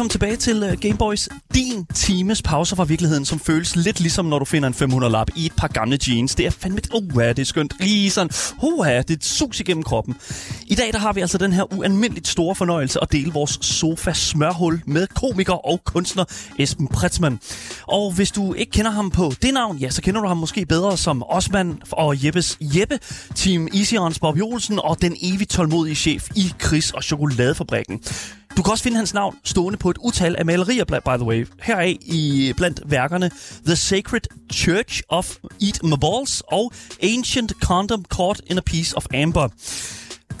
Velkommen tilbage til øh, Gameboys. Din times pause fra virkeligheden, som føles lidt ligesom, når du finder en 500-lap i et par gamle jeans. Det er fandme... Uh, det er skønt. Lige sådan... Uh, det er et sus igennem kroppen. I dag der har vi altså den her ualmindeligt store fornøjelse at dele vores sofa-smørhul med komiker og kunstner Esben Pretzmann. Og hvis du ikke kender ham på det navn, ja, så kender du ham måske bedre som Osman og Jeppes Jeppe, Team Easyons Bob Jolsen og den evigt tålmodige chef i Chris og Chokoladefabrikken. Du kan også finde hans navn stående på et utal af malerier, by the way. Heraf i blandt værkerne The Sacred Church of Eat My Balls og Ancient Condom Caught in a Piece of Amber.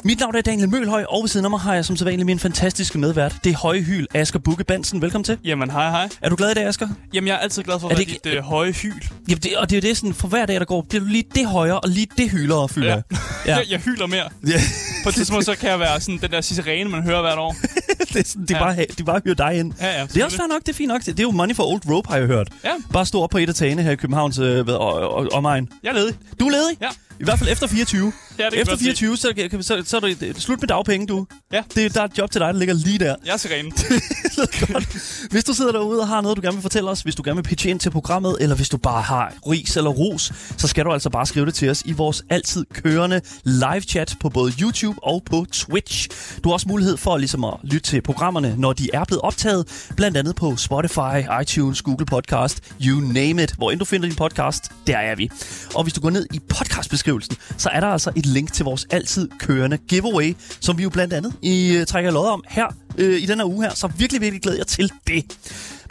Mit navn er Daniel Mølhøj, og ved siden af mig har jeg som sædvanlig min fantastiske medvært. Det er høje hyl, Asger Bukke Bansen. Velkommen til. Jamen, hej, hej. Er du glad i dag, Asger? Jamen, jeg er altid glad for at det være dit øh, høje hyl. Jamen, det, og det er jo det, sådan, for hver dag, der går, bliver du lige det højere, og lige det hyldere, føler Ja. Ja. Jeg, jeg hyler mere. Ja. På et tidspunkt, så kan jeg være sådan den der sirene, man hører hvert år. det er sådan, de, Ja. bare, de bare hyrer dig ind. Ja, ja, Det er også fair nok, det er fint nok. Det er jo money for old rope, har jeg hørt. Ja. Bare stå op på et af tagene her i Københavns øh, hvad, og, og, omegn. Jeg er ledig. Du er ledig? Ja. I hvert fald efter 24. Ja, det kan efter godt 24, så, kan, så, så er det, slut med dagpenge, du. Ja. Det, der er et job til dig, der ligger lige der. Jeg er sirene. Godt. Hvis du sidder derude og har noget, du gerne vil fortælle os, hvis du gerne vil pitche ind til programmet, eller hvis du bare har ris eller ros, så skal du altså bare skrive det til os i vores altid kørende live chat på både YouTube og på Twitch. Du har også mulighed for ligesom at lytte til programmerne, når de er blevet optaget, blandt andet på Spotify, iTunes, Google Podcast, you name it. Hvor end du finder din podcast, der er vi. Og hvis du går ned i podcastbeskrivelsen, så er der altså et link til vores altid kørende giveaway, som vi jo blandt andet i uh, trækker lod om her øh, i den her uge her, så virkelig, virkelig glæder jeg til det.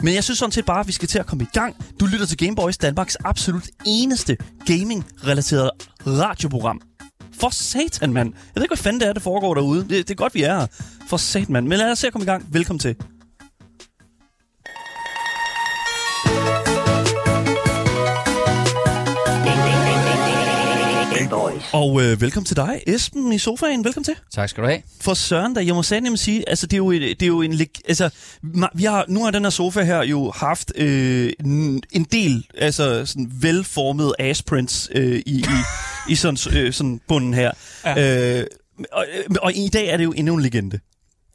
Men jeg synes sådan set bare, at vi skal til at komme i gang. Du lytter til Gameboys, Danmarks absolut eneste gaming-relateret radioprogram. For satan, mand. Jeg ved ikke, hvad fanden det er, der foregår derude. Det, det er godt, vi er her. For satan, mand. Men lad os se at komme i gang. Velkommen til. Og øh, velkommen til dig, Esben i sofaen. Velkommen til. Tak skal du have. For Søren, der jeg må sandt sige, altså det er jo, et, det er jo en, altså vi har, nu har den her sofa her jo haft øh, en, del, altså sådan velformede asprints øh, i, i, i sådan, øh, sådan bunden her. Ja. Øh, og, øh, og i dag er det jo endnu en legende.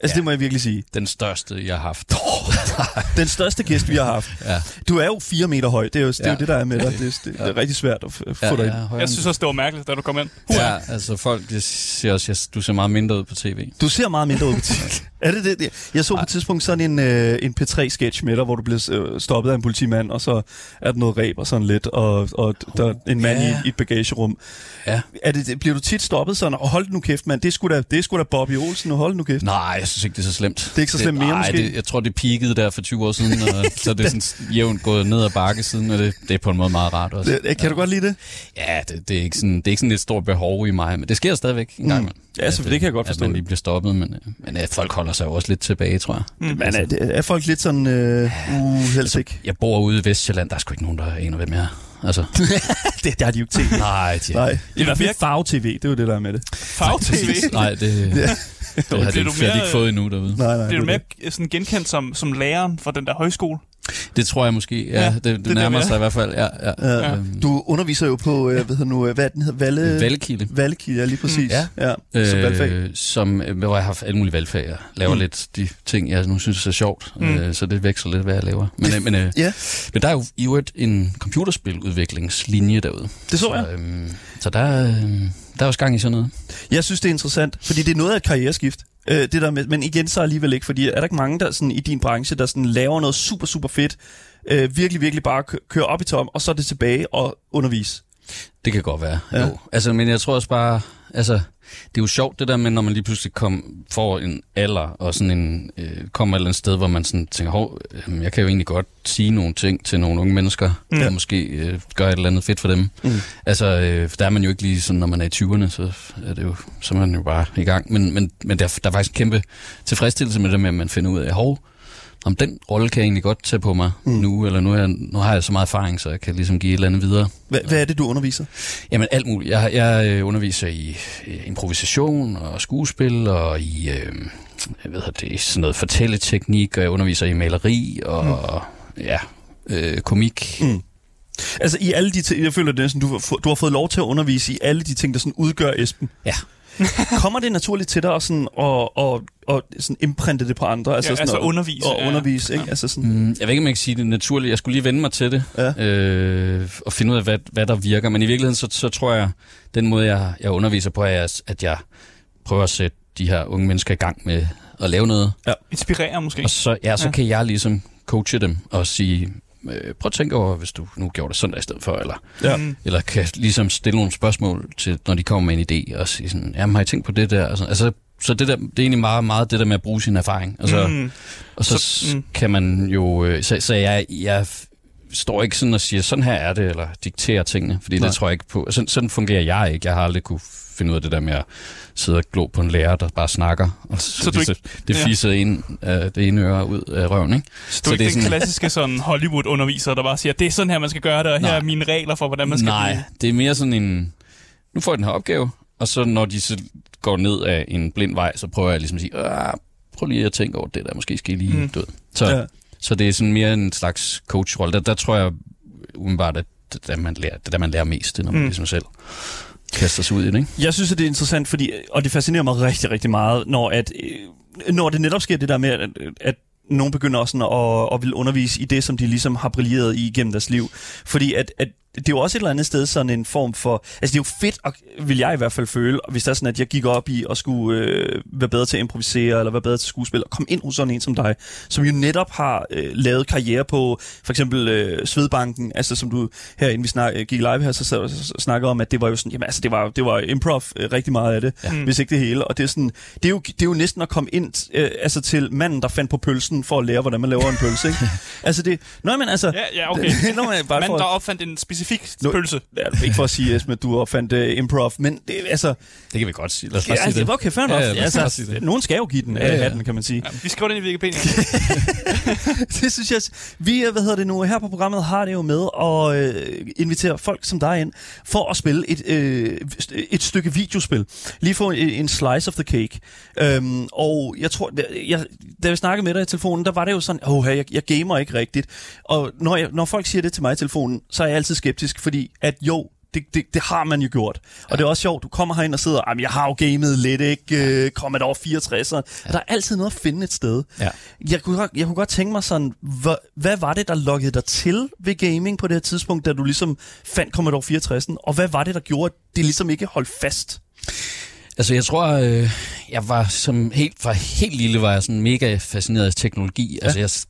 Altså ja. Ja. det må jeg virkelig sige. Den største, jeg har haft. Den største gæst, vi har haft. Ja. Du er jo fire meter høj, det er jo det, er jo Ja. det der er med dig. Det, er- det, det er rigtig svært at f- få ja, dig ind. ja, Jeg synes også, det var mærkeligt, da du kom ind. ja, altså folk de siger også, at du ser meget mindre ud på tv. Du ser meget mindre ud på tv. er det det? Jeg så på et tidspunkt sådan en, øh, en P3-sketch med dig, hvor du blev øh, stoppet af en politimand, og så er der noget ræb og sådan lidt, og, og der er en mand Ja. i, i et bagagerum. Ja. Er det, bliver du tit stoppet sådan, og hold nu kæft, mand, det sgu da, det sgu da Bobby Olsen, og hold nu kæft. Nej, jeg synes ikke, det er så slemt. Det er ikke så slemt mere, nej, måske? Det, jeg tror, det peakede der for 20 år siden, og så er det sådan jævnt gået ned ad bakke siden, og det, det er på en måde meget rart også. Det, kan du godt lide det? Ja, det, det, er ikke sådan, det er ikke sådan et stort behov i mig, men det sker stadigvæk en gang. Mm. Ja, så det kan jeg godt At forstå. man lige bliver stoppet, men, øh, men øh, folk holder sig jo også lidt tilbage, tror jeg. Men er, det- er folk lidt sådan, øh, uh, helst ikke? Jeg bor ude i Vestjylland, der er sgu ikke nogen, der aner, hvem jeg er. Altså, det, det har de jo ikke tænkt. nej, de, Nej, det er i hvert fald ikke farve-tv, det er jo det, der er med det. Farve-tv. Nej, det, det, Ja. det har de, ikke, det mere- ikke fået endnu derude. Nej, nej. Bliver du det er mere sådan genkendt som, som læreren fra den der højskole? Det tror jeg måske. Ja, Ja, det, det, det nærmer ja. sig i hvert fald. Ja, ja. Ja. Øhm, Du underviser jo på, øh, hvad hedder nu, øh, hvad den hedder, Valle... Valgkilde. Valgkilde, ja, lige præcis. Ja. ja som valgfag. Øh, som, øh, hvor jeg har haft alle mulige valgfag. Jeg laver Mm. mm. lidt de ting, jeg nu synes er sjovt. Mm. Mm. Øh, så det veksler lidt, hvad jeg laver. Men, øh, men, øh, Ja, men der er jo i øvrigt en computerspiludviklingslinje derude. det så jeg. Så, øhm, så der, øh, der er også gang i sådan noget. Jeg synes, det er interessant, fordi det er noget af et karriereskift. Øh, det der med, men igen så alligevel ikke, fordi er der ikke mange der sådan, i din branche, der sådan, laver noget super, super fedt, øh, virkelig, virkelig bare kø- kører op i tom, og så er det tilbage og undervise. Det kan godt være, ja. jo. Altså, men jeg tror også bare, altså, det er jo sjovt det der med, når man lige pludselig kom, får en alder, og sådan en, øh, kommer et eller andet sted, hvor man sådan tænker, hov, øh, jeg kan jo egentlig godt sige nogle ting til nogle unge mennesker, Ja. der måske øh, gør et eller andet fedt for dem. Mm. Altså, øh, der er man jo ikke lige sådan, når man er i 20'erne, så er det jo, så er man jo bare i gang. Men, men, men der, der er faktisk en kæmpe tilfredsstillelse med det med, at man finder ud af, hov, om den rolle kan jeg egentlig godt tage på mig Mm. nu, eller nu, er jeg, nu har jeg så meget erfaring, så jeg kan ligesom give et eller andet videre. Hvad, hvad er det, du underviser? Jamen alt muligt. Jeg, jeg øh, underviser i øh, improvisation og skuespil og i øh, jeg ved det, sådan noget fortælleteknik, og jeg underviser i maleri og mm. ja, øh, komik. Mm. Altså i alle de ting, jeg føler det er sådan, du, du har fået lov til at undervise i alle de ting, der sådan udgør Esben. Ja. Kommer det naturligt til dig at, sådan, og, og, og sådan imprinte det på andre? Ja, sådan altså undervise, Og ja. undervise, ikke? Ja. Altså sådan, Mm, jeg ved ikke, om jeg kan sige det naturligt. Jeg skulle lige vende mig til det, Ja. øh, og finde ud af, hvad, hvad der virker. Men i virkeligheden, så, så tror jeg, den måde, jeg, jeg underviser på, er, at jeg prøver at sætte de her unge mennesker i gang med at lave noget. Inspirere måske. Og så, ja, så Ja. ja. kan jeg ligesom coache dem og sige, øh, prøv at tænke over, hvis du nu gjorde det søndag i stedet for, eller, Ja. Mm. eller kan ligesom stille nogle spørgsmål til, når de kommer med en idé, og sige sådan, jamen har I tænkt på det der? Altså, altså så det, der, det er egentlig meget, meget det der med at bruge sin erfaring. Altså, Mm. og så, Så- så mm. kan man jo... øh, Så, så jeg, jeg står ikke sådan og siger, sådan her er det, eller dikterer tingene, fordi Nej. det tror jeg ikke på. Sådan, sådan fungerer jeg ikke. Jeg har aldrig kunne finde ud af det der med at sidde og glo på en lærer, der bare snakker. Og så, Så du det, ikke- det ja. fiser ind af det ene øre ud af røven, ikke? Så du er Så ikke det er den sådan- klassiske sådan Hollywood-underviser, der bare siger, det er sådan her, man skal gøre det, og her Nej. er mine regler for, hvordan man skal Nej, blive. det er mere sådan en... Nu får jeg den her opgave, og så når de så går ned af en blind vej, så prøver jeg ligesom at sige, "Ah, prøv lige at tænke over det der, måske skal I lige Mm. død. Så, Ja. ja. så det er sådan mere en slags coachrolle. Der, der tror jeg umiddelbart, at det er der, man lærer, det er der, man lærer mest, det er, når man mm. ligesom selv kaster sig ud i det, ikke? Jeg synes, at det er interessant, fordi, og det fascinerer mig rigtig, rigtig meget, når, at, øh, når det netop sker det der med, at, at nogen begynder også sådan at, at vil undervise i det, som de ligesom har brilleret i gennem deres liv. Fordi at, at det er jo også et eller andet sted sådan en form for... Altså det er jo fedt, og vil jeg i hvert fald føle, hvis det er sådan, at jeg gik op i at skulle øh, være bedre til at improvisere, eller være bedre til skuespil, og komme ind hos sådan en som dig, som jo netop har øh, lavet karriere på for eksempel øh, Svedbanken, altså som du herinde, vi snak, gik live her, så, så, så, snakkede om, at det var jo sådan, jamen altså det var, det var improv øh, rigtig meget af det, ja. Mm. hvis ikke det hele, og det er sådan, det er jo, det er jo næsten at komme ind øh, altså til manden, der fandt på pølsen, for at lære, hvordan man laver en pølse, ikke? altså det, nå, men altså, Ja, ja, okay. Nå, men bare Men for, der opfandt en specifik Nu- pølse. Ja, ikke for at sige, at du opfandt uh, improv, men det, altså, Det kan vi godt sige. Lad os ja, bare sige altså, det. okay, fair nok. Ja, ja, altså, sige det. nogen skal jo give den Ja, ja, ja. hatten, kan man sige. Ja, vi skriver den i Wikipedia. det synes jeg, vi, øh, hvad hedder det nu, her på programmet har det jo med at øh, invitere folk som dig ind, for at spille et, øh, et stykke videospil. Lige få en, en slice of the cake. Øhm, og jeg tror, da jeg, da jeg snakkede med dig i telefonen, der var det jo sådan, åh, jeg, jeg gamer ikke rigtigt. Og når, jeg, når folk siger det til mig i telefonen, så er jeg altid skeptisk, fordi at jo, det, det, det har man jo gjort. Og det er også sjovt, du kommer herind og sidder, jamen jeg har jo gamet lidt, ikke? Ja. Commodore 64. Ja. Der er altid noget at finde et sted. Ja. Jeg kunne, godt- jeg kunne godt tænke mig sådan, hvad, hvad var det, der lokkede dig til ved gaming på det her tidspunkt, da du ligesom fandt Commodore 64? Og hvad var det, der gjorde, at det ligesom ikke holdt fast? Altså, jeg tror, øh, jeg var som helt, fra helt lille var jeg sådan mega fascineret af teknologi. Ja. Altså,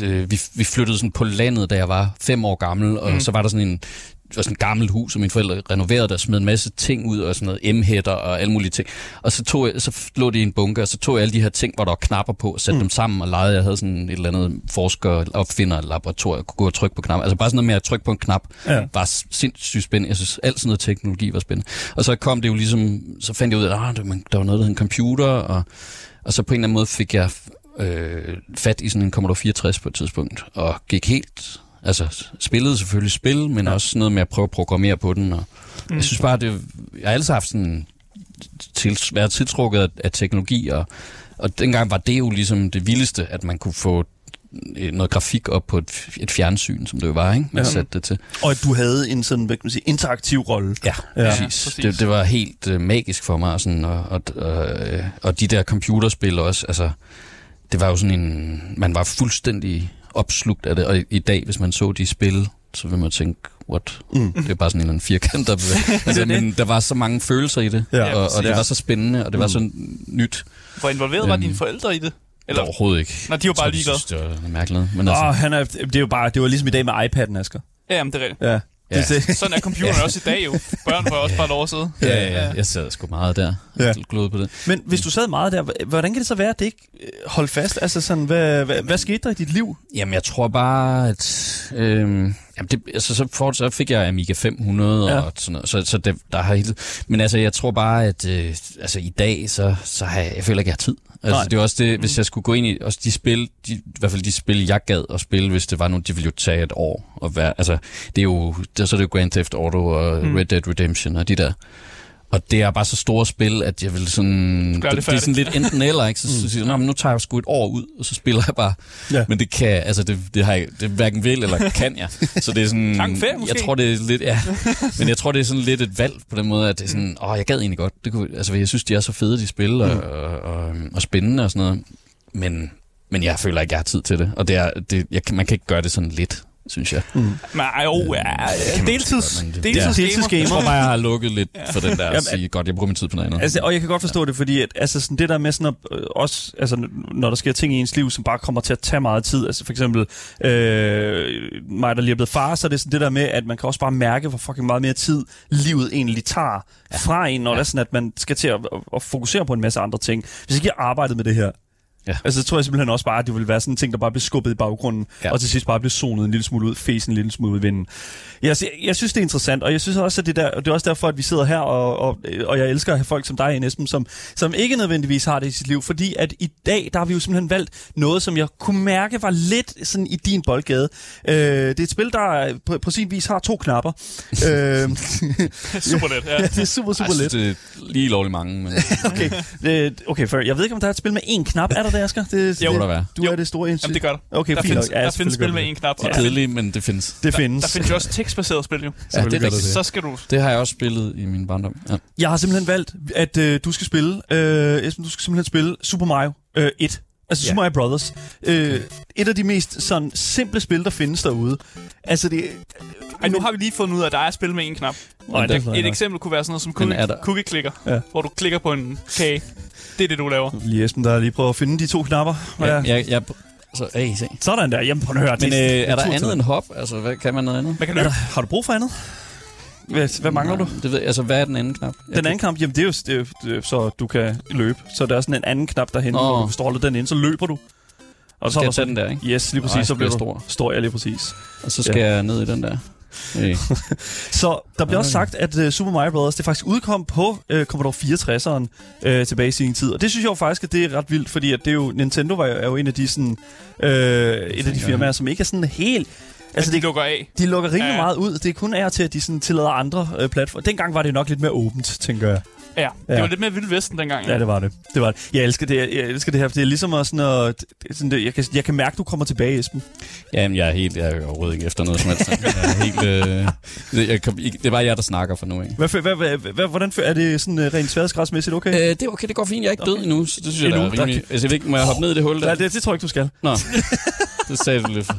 jeg, øh, vi, vi flyttede sådan på landet, da jeg var fem år gammel, og mm. så var der sådan en det var sådan et gammelt hus, som mine forældre renoverede, der smed en masse ting ud, og sådan noget M-hætter og alle mulige ting. Og så, tog jeg, så lå det i en bunke, og så tog jeg alle de her ting, hvor der var knapper på, og satte mm. dem sammen og legede. Jeg havde sådan et eller andet forsker, opfinder, laboratorium, kunne gå og trykke på knapper. Altså bare sådan noget med at trykke på en knap, Ja. var sindssygt spændende. Jeg synes, alt sådan noget teknologi var spændende. Og så kom det jo ligesom, så fandt jeg ud af, at ah, der var- der var noget, der hed en computer, og, og så på en eller anden måde fik jeg øh, fat i sådan en Commodore 64 på et tidspunkt, og gik helt, altså spillede selvfølgelig spil, men Ja. også noget med at prøve at programmere på den, og mm. jeg synes bare, det, jeg har altid haft sådan, til, været tiltrukket af, af teknologi, og, og dengang var det jo ligesom det vildeste, at man kunne få øh, noget grafik op på et, et fjernsyn, som det jo var, ikke? Man Ja. satte det til. Og at du havde en sådan, hvad kan man sige, interaktiv rolle. Ja, Ja, præcis. Det, det var helt øh, magisk for mig, og, sådan, og, og, og, øh, og de der computerspil også, altså, det var jo sådan en, man var fuldstændig opslugt af det, og i, i dag, hvis man så de spil, så vil man tænke, what? Mm. Det er bare sådan en eller anden firkant, der bevæger. altså, det. men der var så mange følelser i det, Ja, og, og det præcis. var så spændende, og det var Mm. så nyt. Hvor involveret var Øhm, dine forældre i det? Eller overhovedet ikke. nej, de var bare de ligeglade. det var noget mærkeligt. Men Altså. Åh, han er, det er jo bare, det var ligesom i dag med iPad'en, Asger. Ja, jamen, det er rigtigt. Ja. Ja. Det, det, Sådan er computeren også i dag jo. Børn får også bare lov at sidde. ja, ja, ja, jeg sad sgu meget der. Ja. Glod på det. men hvis du sad meget der, hvordan kan det så være, at det ikke øh, holdt fast? Altså sådan, hvad, hvad, hvad skete der i dit liv? Jamen, jeg tror bare, at... Øhm, jamen det, altså, så, for, så fik jeg Amiga 500 Ja. ja. og sådan noget, så, så det, der har hele... Men altså, jeg tror bare, at øh, altså, i dag, så, så har jeg, jeg føler ikke, jeg har tid. Nej. Altså, det er også det, hvis jeg skulle gå ind i... Også de spil, de, i hvert fald de spil, jeg gad at spille, hvis det var nogen, de ville jo tage et år. Og være, altså, det er jo... Det, så er det jo Grand Theft Auto og mm. Red Dead Redemption og de der. Og det er bare så store spil, at jeg vil sådan... Det det, det er sådan lidt enten eller, ikke? Så, så siger jeg, "Nå, men nu tager jeg sgu et år ud, og så spiller jeg bare. Ja. Men det kan, altså det, det har jeg, det hverken vil eller kan jeg. Så det er sådan... Lang ferie, måske? Jeg tror, det er lidt, ja. Men jeg tror, det er sådan lidt et valg på den måde, at det er sådan, åh, jeg gad egentlig godt. Det kunne, altså, jeg synes, de er så fede, de spil, og, og, og, og spændende og sådan noget. Men, men jeg føler ikke, jeg har tid til det. Og det er, det, jeg, man kan ikke gøre det sådan lidt, synes jeg. Men ej, jo, ja, deltids, men det- deltids, Ja. deltids Deltidsgamer. Jeg tror bare, jeg har lukket lidt for den der at sige, godt, jeg bruger min tid på noget andet. Altså, og jeg kan godt forstå det, fordi at, altså, sådan det der med sådan at, øh, også, altså, når der sker ting i ens liv, som bare kommer til at tage meget tid, altså for eksempel øh, mig, der lige er blevet far, så er det sådan det der med, at man kan også bare mærke, hvor fucking meget mere tid livet egentlig tager ja. fra en, når ja. det er sådan, at man skal til at, at, at fokusere på en masse andre ting. Hvis ikke jeg arbejdede med det her, Ja. Altså, så tror jeg simpelthen også bare, at det ville være sådan en ting, der bare blev skubbet i baggrunden, ja. Og til sidst bare blev zonet en lille smule ud, fesen en lille smule ud i vinden. Jeg, jeg, jeg synes, det er interessant, og jeg synes også, at det, der, det er også derfor, at vi sidder her, og, og, og jeg elsker at have folk som dig, Esben, som, som ikke nødvendigvis har det i sit liv, fordi at i dag, der har vi jo simpelthen valgt noget, som jeg kunne mærke var lidt sådan i din boldgade. Øh, det er et spil, der på, på sin vis har to knapper. øh, Super let, ja. ja, det er super, super jeg let. det er lige lovligt mange, men Okay, det, okay fair. Jeg ved ikke, om der er et spil med én knap. Er der det, Asger? Det, Jo. det, der være. Du Jo. er det store Jamen, det gør der. Okay, Der fint findes, nok. Ja, der findes spil med en knap. det og er der, kedeligt, men det findes. Det findes. der findes jo også tekstbaserede spil, jo. Ja, det er der rigtigt. Så skal du... Det har jeg også spillet i min barndom. Ja. Jeg har simpelthen valgt, at øh, du skal spille, øh, Esben, du skal simpelthen spille Super Mario øh, 1. Altså Ja. Super Mario Brothers. Øh, et af de mest sådan simple spil, der findes derude. Altså det... Ej, nu har vi lige fundet ud af, at der er spil med en knap. Nej, det, Et eksempel kunne være sådan noget som cookie, er der- cookie clicker, Ja. hvor du klikker på en kage. Det er det, du laver. Lige Esben, der lige prøver at finde de to knapper. Ja. Jeg, jeg, jeg, så, hey, se. Sådan der. Jamen, prøv at høre. Men øh, det- er der andet end hop? Altså, hvad, kan man noget andet? Man kan Er løbe. der, har du brug for andet? Hvad, hvad mangler du? Det ved, altså, hvad er den anden knap? Jeg Den anden knap, jamen det er jo det er, det er, så du kan løbe. Så der er sådan en anden knap derhen, Nå. hvor du står den ind, så løber du. Og Skal er jeg der tage den der, ikke? Yes, lige præcis. Ej, så så bliver du stor. Står jeg lige præcis. Og så skal jeg ned i den der. Hey. Så der bliver også sagt, at uh, Super Mario Bros. det faktisk udkom på uh, Commodore 64'eren uh, tilbage i sin tid. Og det synes jeg jo faktisk, at det er ret vildt, fordi at det er jo, Nintendo var jo, er jo en af de, sådan, uh, et af de firmaer, som ikke er sådan helt... Altså, det det, lukker af. de lukker rimelig Ja, ja. meget ud. Det er kun af og til, at de sådan tillader andre uh, platforme. Dengang var det nok lidt mere åbent, tænker jeg. Ja, det Ja. var lidt mere Vildt Vesten dengang. Ja, det var det. Det var det. Jeg elsker det, jeg elsker det her, for det er ligesom at sådan er sådan det, jeg, kan, jeg kan mærke, du kommer tilbage, Esben. Jamen, jeg er helt... Jeg er overhovedet ikke efter noget som helst. Jeg er helt... Øh, det, jeg, det er bare jeg, der snakker for nu, ikke? Hvad, hvad, hvad, hvad, hvordan er det sådan uh, rent sværhedsgradsmæssigt okay? Øh, det er okay, det går fint. Jeg er ikke død endnu, så det synes jeg, der Endnu, er rimelig... Altså, jeg ved ikke, må jeg hoppe ned i det hul der? Ja, det, det tror jeg ikke, du skal. Nå, det sagde du lidt.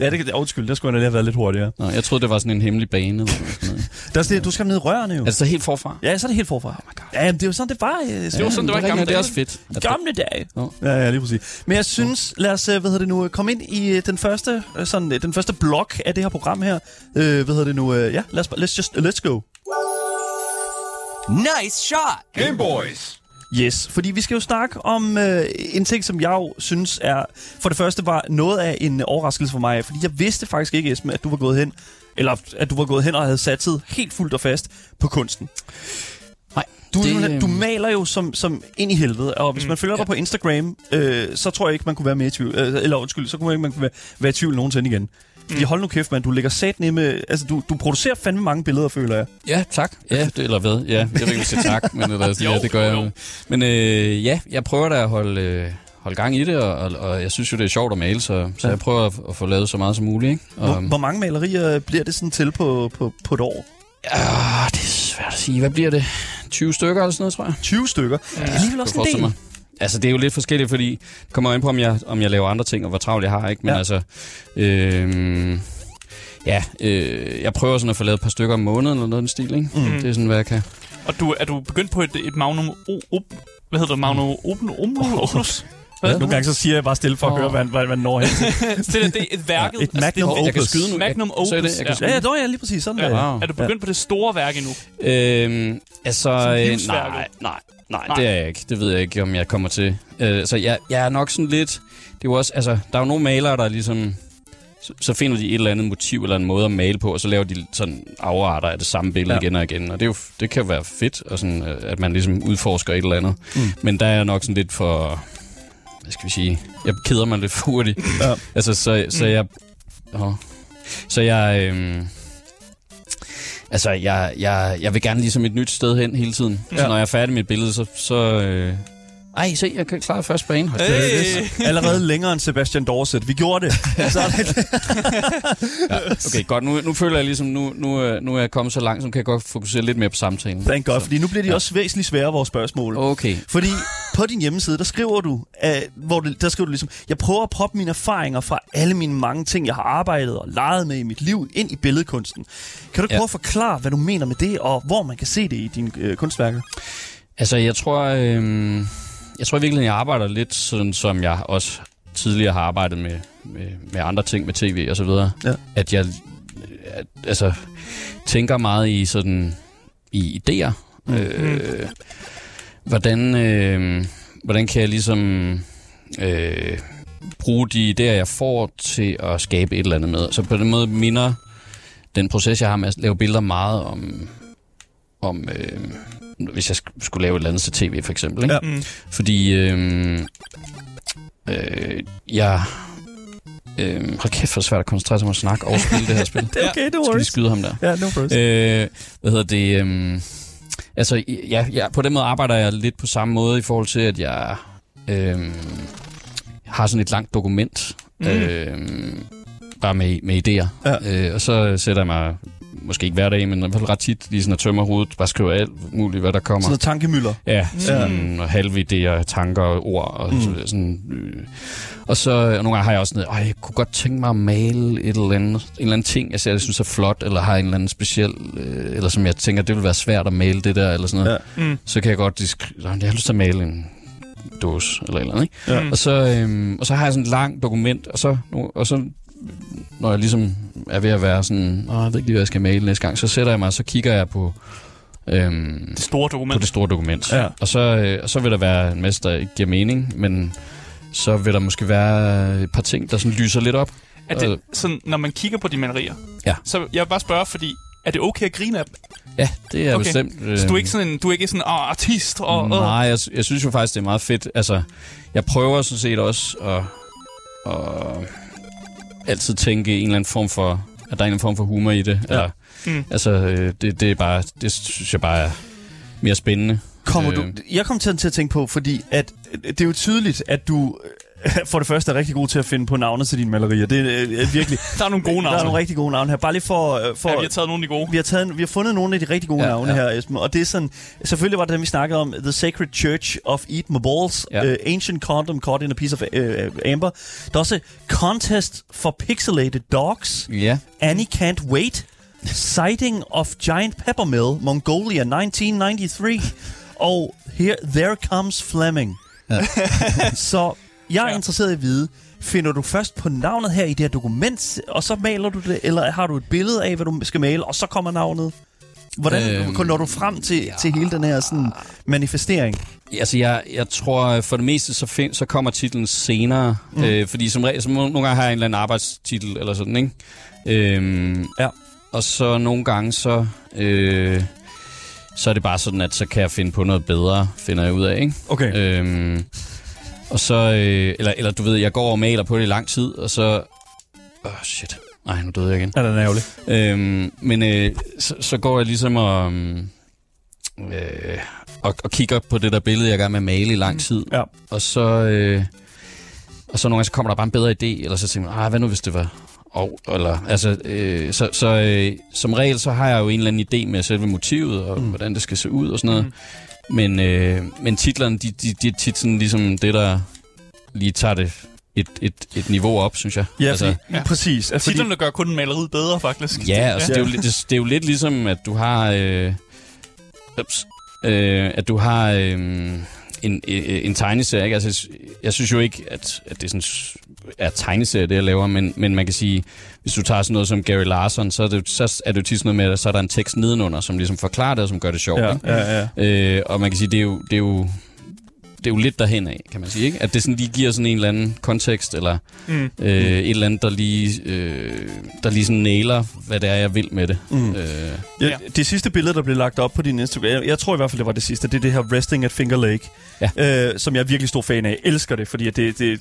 Ja, det. Undskyld, der skulle jeg lige have været lidt hurtigere. Nå, jeg troede, det var sådan en hemmelig bane. Eller sådan noget. Der er sådan, du skal ned i rørene jo. Er det så helt forfra? Ja, så er det helt forfra. Oh my God. Ja, men det er jo sådan, det var. øh, Det var sådan, det var i er gamle rigtigt, Det er dage. også fedt. Gamle dage. Ja, ja, lige præcis. Men jeg synes, lad os, øh, hvad hedder det nu, øh, komme ind i øh, den første, sådan, den første blok af det her program her. Øh, hvad hedder det nu? Ja, lad os, bare- let's just, let's go. Nice shot. Game Boys. Yes, fordi vi skal jo snakke om øh, en ting, som jeg jo synes er, for det første var noget af en overraskelse for mig, fordi jeg vidste faktisk ikke, Esben, at du var gået hen, eller at du var gået hen og havde satset helt fuldt og fast på kunsten. Nej, Du, det, du maler jo som, som ind i helvede, og hvis Mm, man følger dig ja. på Instagram, øh, så tror jeg ikke, man kunne være mere i tvivl. Øh, eller undskyld, så kunne man ikke man kunne være, være i tvivl nogensinde igen. Fordi Mm. hold nu kæft, mand, du lægger sat ned med... Altså, du, du producerer fandme mange billeder, føler jeg. Ja, tak. Ja, det, eller hvad? Ja, jeg ved ikke, om jeg siger tak, men eller, Jo, ja, det gør jeg. jo. Men øh, ja, jeg prøver da at holde, øh, holde gang i det, og, og, og jeg synes jo, det er sjovt at male, så, så Ja. jeg prøver at, at få lavet så meget som muligt. Ikke? Og, Hvor, hvor mange malerier bliver det sådan til på, på, på et år? ja, det er svært at sige. Hvad bliver det? 20 stykker eller sådan noget, tror jeg. 20 stykker. Ja, det er alligevel også en del. Altså, det er jo lidt forskelligt, fordi det kommer an på, om jeg, om jeg laver andre ting, og hvor travlt jeg har, ikke? Men Ja. ja. altså, øh, ja, øh, jeg prøver sådan at få lavet et par stykker om måneden, eller noget i den stil, ikke? Mm. Det er sådan, hvad jeg kan. Og du, er du begyndt på et, et Magnum... O, op, hvad hedder det? Magnum Open, Opus? Hvad? Nogle gange så siger jeg bare stille for at Åh. høre, hvad, hvad man når hen til. det, det er et værket. Et magnum altså, det, Jeg kan opus. skyde nu. Magnum jeg, så er opus, det, jeg kan ja. Ja, skyde. ja, ja, lige præcis. Sådan Ja. der. Wow. Er du begyndt på det store værk endnu? Øhm, altså, øh, nej, nej, nej, Nej. det er jeg ikke. Det ved jeg ikke, om jeg kommer til. Øh, så jeg, jeg er nok sådan lidt... Det er jo også, altså, der er jo nogle malere, der ligesom... Så, så finder de et eller andet motiv eller en måde at male på, og så laver de sådan afarter af det samme billede Ja. igen og igen. Og det, er jo, det kan jo være fedt, og sådan, øh, at man ligesom udforsker et eller andet. Mm. Men der er jeg nok sådan lidt for... Hvad skal vi sige? Jeg keder mig lidt hurtigt. Ja. Altså, så, så jeg... Åh. Så jeg... Øhm, Altså, jeg, jeg, jeg vil gerne ligesom et nyt sted hen hele tiden. Ja. Så når jeg er færdig med et billede, så... så øh... Ej, se, jeg kan klare første bane. Da. Hey. Allerede længere end Sebastian Dorset. Vi gjorde det. Det Okay, godt. Nu, nu føler jeg ligesom, nu, nu, øh, nu er jeg kommet så langt, så kan jeg godt fokusere lidt mere på samtalen. Thank God, fordi nu bliver de også væsentligt sværere, vores spørgsmål. Okay. Fordi på din hjemmeside, der skriver du, uh, hvor du, der skriver du ligesom, jeg prøver at proppe mine erfaringer fra alle mine mange ting, jeg har arbejdet og leget med i mit liv, ind i billedkunsten. Kan du Ja. prøve at forklare, hvad du mener med det, og hvor man kan se det i dine øh, kunstværker? Altså, jeg tror, øh, jeg tror virkelig, jeg arbejder lidt sådan, som jeg også tidligere har arbejdet med, med, med andre ting, med tv og så videre. Ja. At jeg at, altså, tænker meget i sådan i idéer. Mm. Øh, hvordan, øh, hvordan kan jeg ligesom øh, bruge de idéer, jeg får til at skabe et eller andet med. Så på den måde minder den proces, jeg har med at lave billeder meget om, om øh, hvis jeg sk- skulle lave et eller andet til tv, for eksempel. Ikke? Ja. Mm. Fordi øh, øh, jeg... Øh, hold kæft, hvor svært at koncentrere sig om at snakke og spille det her spil. Det er okay, det Skal vi skyde ham der? Ja, no worries. Øh, hvad hedder det? Øh, altså, ja, ja, på den måde arbejder jeg lidt på samme måde i forhold til, at jeg øh, har sådan et langt dokument. Mm. Øh, bare med, med idéer. Ja. Øh, og så sætter jeg mig, måske ikke hver dag, men i hvert fald ret tit, lige sådan at tømmer hovedet, bare skriver alt muligt, hvad der kommer. Sådan tankemøller. Ja, sådan ja. halve idéer, tanker ord. Og, mm. sådan, øh. og så og nogle gange har jeg også sådan, jeg kunne godt tænke mig at male et eller andet, en eller anden ting, jeg, ser, jeg synes er flot, eller har en eller anden speciel, øh, eller som jeg tænker, det vil være svært at male det der, eller sådan noget. Ja. Mm. Så kan jeg godt, disk- jeg har lyst til at male en dåse, eller eller andet, ikke? Ja. Og så, øhm, og så har jeg sådan et langt dokument, og så, og så når jeg ligesom er ved at være sådan, Åh, jeg ved ikke lige, hvad jeg skal male næste gang, så sætter jeg mig, og så kigger jeg på, øhm, Det store på dokument. det store dokument. Ja. Og, så, øh, og så vil der være en masse, der ikke giver mening, men så vil der måske være et par ting, der sådan lyser lidt op. Er det sådan, når man kigger på de malerier? Ja. Så jeg vil bare spørge, fordi er det okay at grine af dem? Ja, det er Okay. bestemt. Øh, Så du er ikke sådan en, du er ikke sådan, åh, artist, og... Nej, jeg, jeg synes jo faktisk, det er meget fedt. Altså, jeg prøver sådan set også at, at altid tænke en eller anden form for, at der er en eller anden form for humor i det. Ja. Eller, Mm. Altså, øh, det, det er bare, det synes jeg bare er mere spændende. Kommer Øh. du, jeg kom til, til at tænke på, fordi at, det er jo tydeligt, at du øh, for det første er rigtig god til at finde på navne til dine malerier. Det er øh, virkelig... der er nogle gode Der er navne. nogle rigtig gode navne her. Bare lige for... øh, for Ja, vi har taget nogle af de gode. vi har, taget, vi har fundet nogle af de rigtig gode Ja, navne ja. her, Esben. Og det er sådan... Selvfølgelig var det dem, vi snakkede om. The Sacred Church of Eat My Balls. Ja. Uh, Ancient Condom Caught in a Piece of uh, Amber. Der er også Contest for Pixelated Dogs. Ja. Annie Can't Wait. Sighting of Giant Peppermill, Mongolia 1993. Og Here, There Comes Fleming. Ja. Så jeg er Ja. interesseret i at vide, finder du først på navnet her i det her dokument, og så maler du det, eller har du et billede af, hvad du skal male, og så kommer navnet? Hvordan Øhm, øhm, når du frem til, ja. til hele den her sådan, manifestering? Altså, jeg, jeg tror, øh, for det meste, så, find, så kommer titlen senere. Mm. Øh, fordi som må- nogle gange har jeg en eller anden arbejdstitel, eller sådan, ikke? Øhm, Ja. Og så nogle gange, så... Øh, så er det bare sådan, at så kan jeg finde på noget bedre, finder jeg ud af, ikke? Okay. Øhm, og så, øh, eller, eller du ved, jeg går og maler på det i lang tid, og så... Åh, oh, shit. Nej, nu døde jeg igen. Er den ærgerlig? Øhm, men øh, så, så går jeg ligesom og, øhm, øh, og, og kigger på det der billede, jeg er i gang med at male i lang tid. Ja. Og så, øh, og så nogle gange så kommer der bare en bedre idé, eller så tænker man, ah, hvad nu hvis det var... Og, eller, altså, øh, så, så øh, som regel, så har jeg jo en eller anden idé med selve motivet, og mm. hvordan det skal se ud og sådan noget. Mm. Men, øh, men titlerne, de, de, de er tit sådan ligesom det, der lige tager det et, et, et niveau op, synes jeg. Ja, altså, fordi, ja. præcis. Altså, fordi, Titlerne gør kun maleriet bedre, faktisk. Ja, altså, ja. Det, er jo, lidt- det, det er jo lidt ligesom, at du har... Øh, ups, øh, at du har øh, en, en, en tegneserie. Ikke? Altså, jeg sy- jeg synes jo ikke, at, at det sådan er tegneserie, det jeg laver, men, men man kan sige, hvis du tager sådan noget som Gary Larson, så er det, så er det jo tit sådan noget med, at så er der en tekst nedenunder, som ligesom forklarer det, og som gør det sjovt. ja, ikke? ja, ja. Øh, og man kan sige, det er jo, det er jo, det er jo lidt derhen af, kan man sige. Ikke? At det sådan lige giver sådan en eller anden kontekst, eller Mm. øh, et eller andet, der lige, øh, der lige sådan nailer, hvad det er, jeg vil med det. Mm. Øh, Ja, det sidste billede, der blev lagt op på din Instagram, jeg, jeg tror i hvert fald, det var det sidste, det er det her Resting at Finger Lake, ja. øh, som jeg er virkelig stor fan af. Jeg elsker det, fordi at det, det,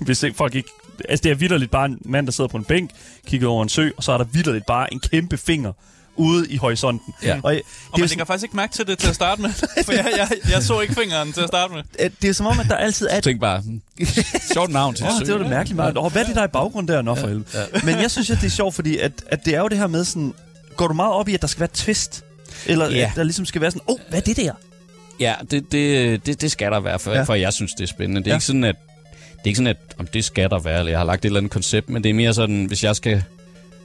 hvis folk ikke... Altså, det er vidderligt bare en mand, der sidder på en bænk, kigger over en sø, og så er der vidderligt bare en kæmpe finger ude i horisonten. Ja. Og, det, Og man sådan, lægger faktisk ikke mærke til det til at starte med. For jeg, jeg, jeg så ikke fingeren til at starte med. det er som om, at der altid er tænkte bare, hmm, sjovt navn til Åh, oh, det var det mærkeligt meget. Åh, hvad er det, der er i baggrunden der? Nå, for helvede. Men jeg synes, at det er sjovt, fordi at, at det er jo det her med sådan... Går du meget op i, at der skal være twist? Eller Ja. at der ligesom skal være sådan, åh, oh, hvad er det der? Ja, det, det, det, det skal der være, for, Ja. ja. for jeg synes, det er spændende. Det er Ja. ja. ikke sådan, at det er ikke sådan, at om det skal der være, eller jeg har lagt et eller andet koncept, men det er mere sådan, hvis jeg skal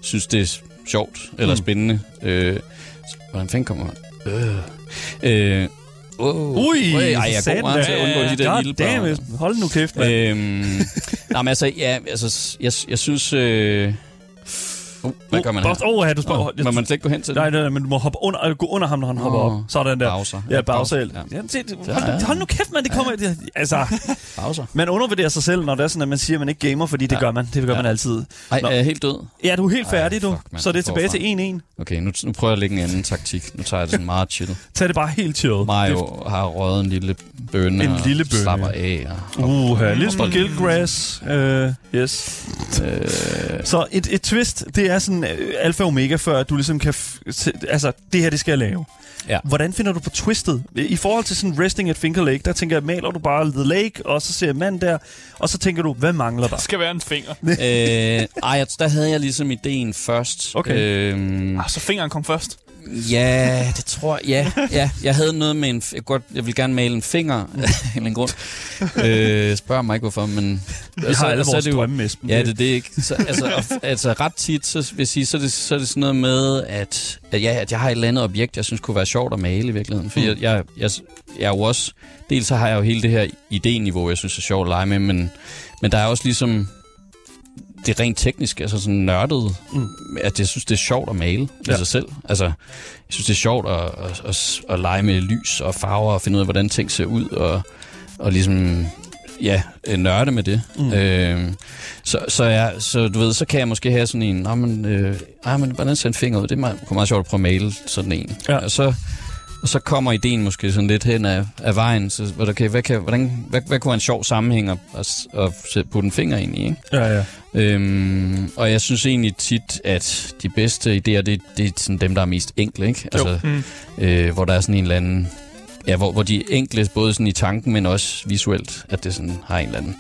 synes, det er sjovt eller Mm. spændende. Øh, hvordan fanden kommer man? Øh, øh, oh, Ui, ej, jeg er god meget til at undgå de der God lille damn. Hold nu kæft, mand. Øhm, nej, men altså, ja, altså, jeg, jeg synes... Øh, uh, hvad gør man her? Åh, oh, du spørger. Oh, må man ikke gå hen til Nej, nej, nej, men du må hoppe under, øh, gå under ham, når han hopper op. Sådan der. Pauser. Ja, Bowser. Ja. Ja. Ja, Ja, hold, ja. nu- hold nu kæft, mand. Det kommer... Det, altså, Pauser. man undervurderer sig selv, når det er sådan, at man siger, at man ikke gamer, fordi det Ja. gør man. Det gør Ja. man altid. Ej, Nå. er jeg helt død? Ja, du er helt færdig, du. Så det er tilbage til 1-1. Okay, nu, nu prøver jeg at lægge en anden taktik. Nu tager jeg det sådan meget chill. Tag det bare helt chill. Mario har røget en lille bønne En og lille bønne. slapper af. Uh, lidt som. Gilgrass. Uh, yes. øh, Så et, et twist, det er sådan uh, alfa og omega, før at du ligesom kan... Altså, det her, det skal jeg lave. Ja. Hvordan finder du på twistet? I forhold til sådan Resting at Finger Lake, der tænker jeg, maler du bare The Lake, og så ser jeg mand der, og så tænker du, hvad mangler der? Der skal være en finger. øh, ej, jeg- der havde jeg ligesom ideen først. Okay. Øhm, Ah, så fingeren kom først. Ja, det tror jeg. Ja, ja. Jeg havde noget med en... Jeg, godt, jeg vil gerne male en finger af en grund. Øh, spørg mig ikke, hvorfor, men... Vi har alle så er vores drømme, Esben. Ja, det er det ikke. Så, altså, og, altså, ret tit, så vil jeg sige, så er det, så er det sådan noget med, at, at, ja, at jeg har et eller andet objekt, jeg synes kunne være sjovt at male i virkeligheden. For Mm. jeg, jeg, jeg, jeg er jo også... Dels så har jeg jo hele det her idéniveau, jeg synes er sjovt at lege med, men, men der er også ligesom det rent teknisk, altså sådan nørdet, Mm. at jeg synes, det er sjovt at male ja. I sig selv. Altså, jeg synes, det er sjovt at, at, at, at lege med lys og farver og finde ud af, hvordan ting ser ud, og, og ligesom, ja, øh, nørde med det. Mm. Øh, så, så, jeg, så du ved, så kan jeg måske have sådan en, Nå, men, øh, ej, men hvordan ser en finger ud? Det er meget, kunne meget sjovt at prøve at male sådan en. Ja. Og så, og så kommer ideen måske sådan lidt hen af, af vejen, så okay, hvad, kan, hvordan, hvad, hvad kunne være en sjov sammenhæng at, at, at putte en finger ind i, ikke? Ja, ja. Øhm, og jeg synes egentlig tit, at de bedste idéer, det, det er sådan dem, der er mest enkle, ikke? Altså, Mm. øh, hvor der er sådan en eller anden... Ja, hvor, hvor de er enkle, både sådan i tanken, men også visuelt, at det sådan har en eller anden...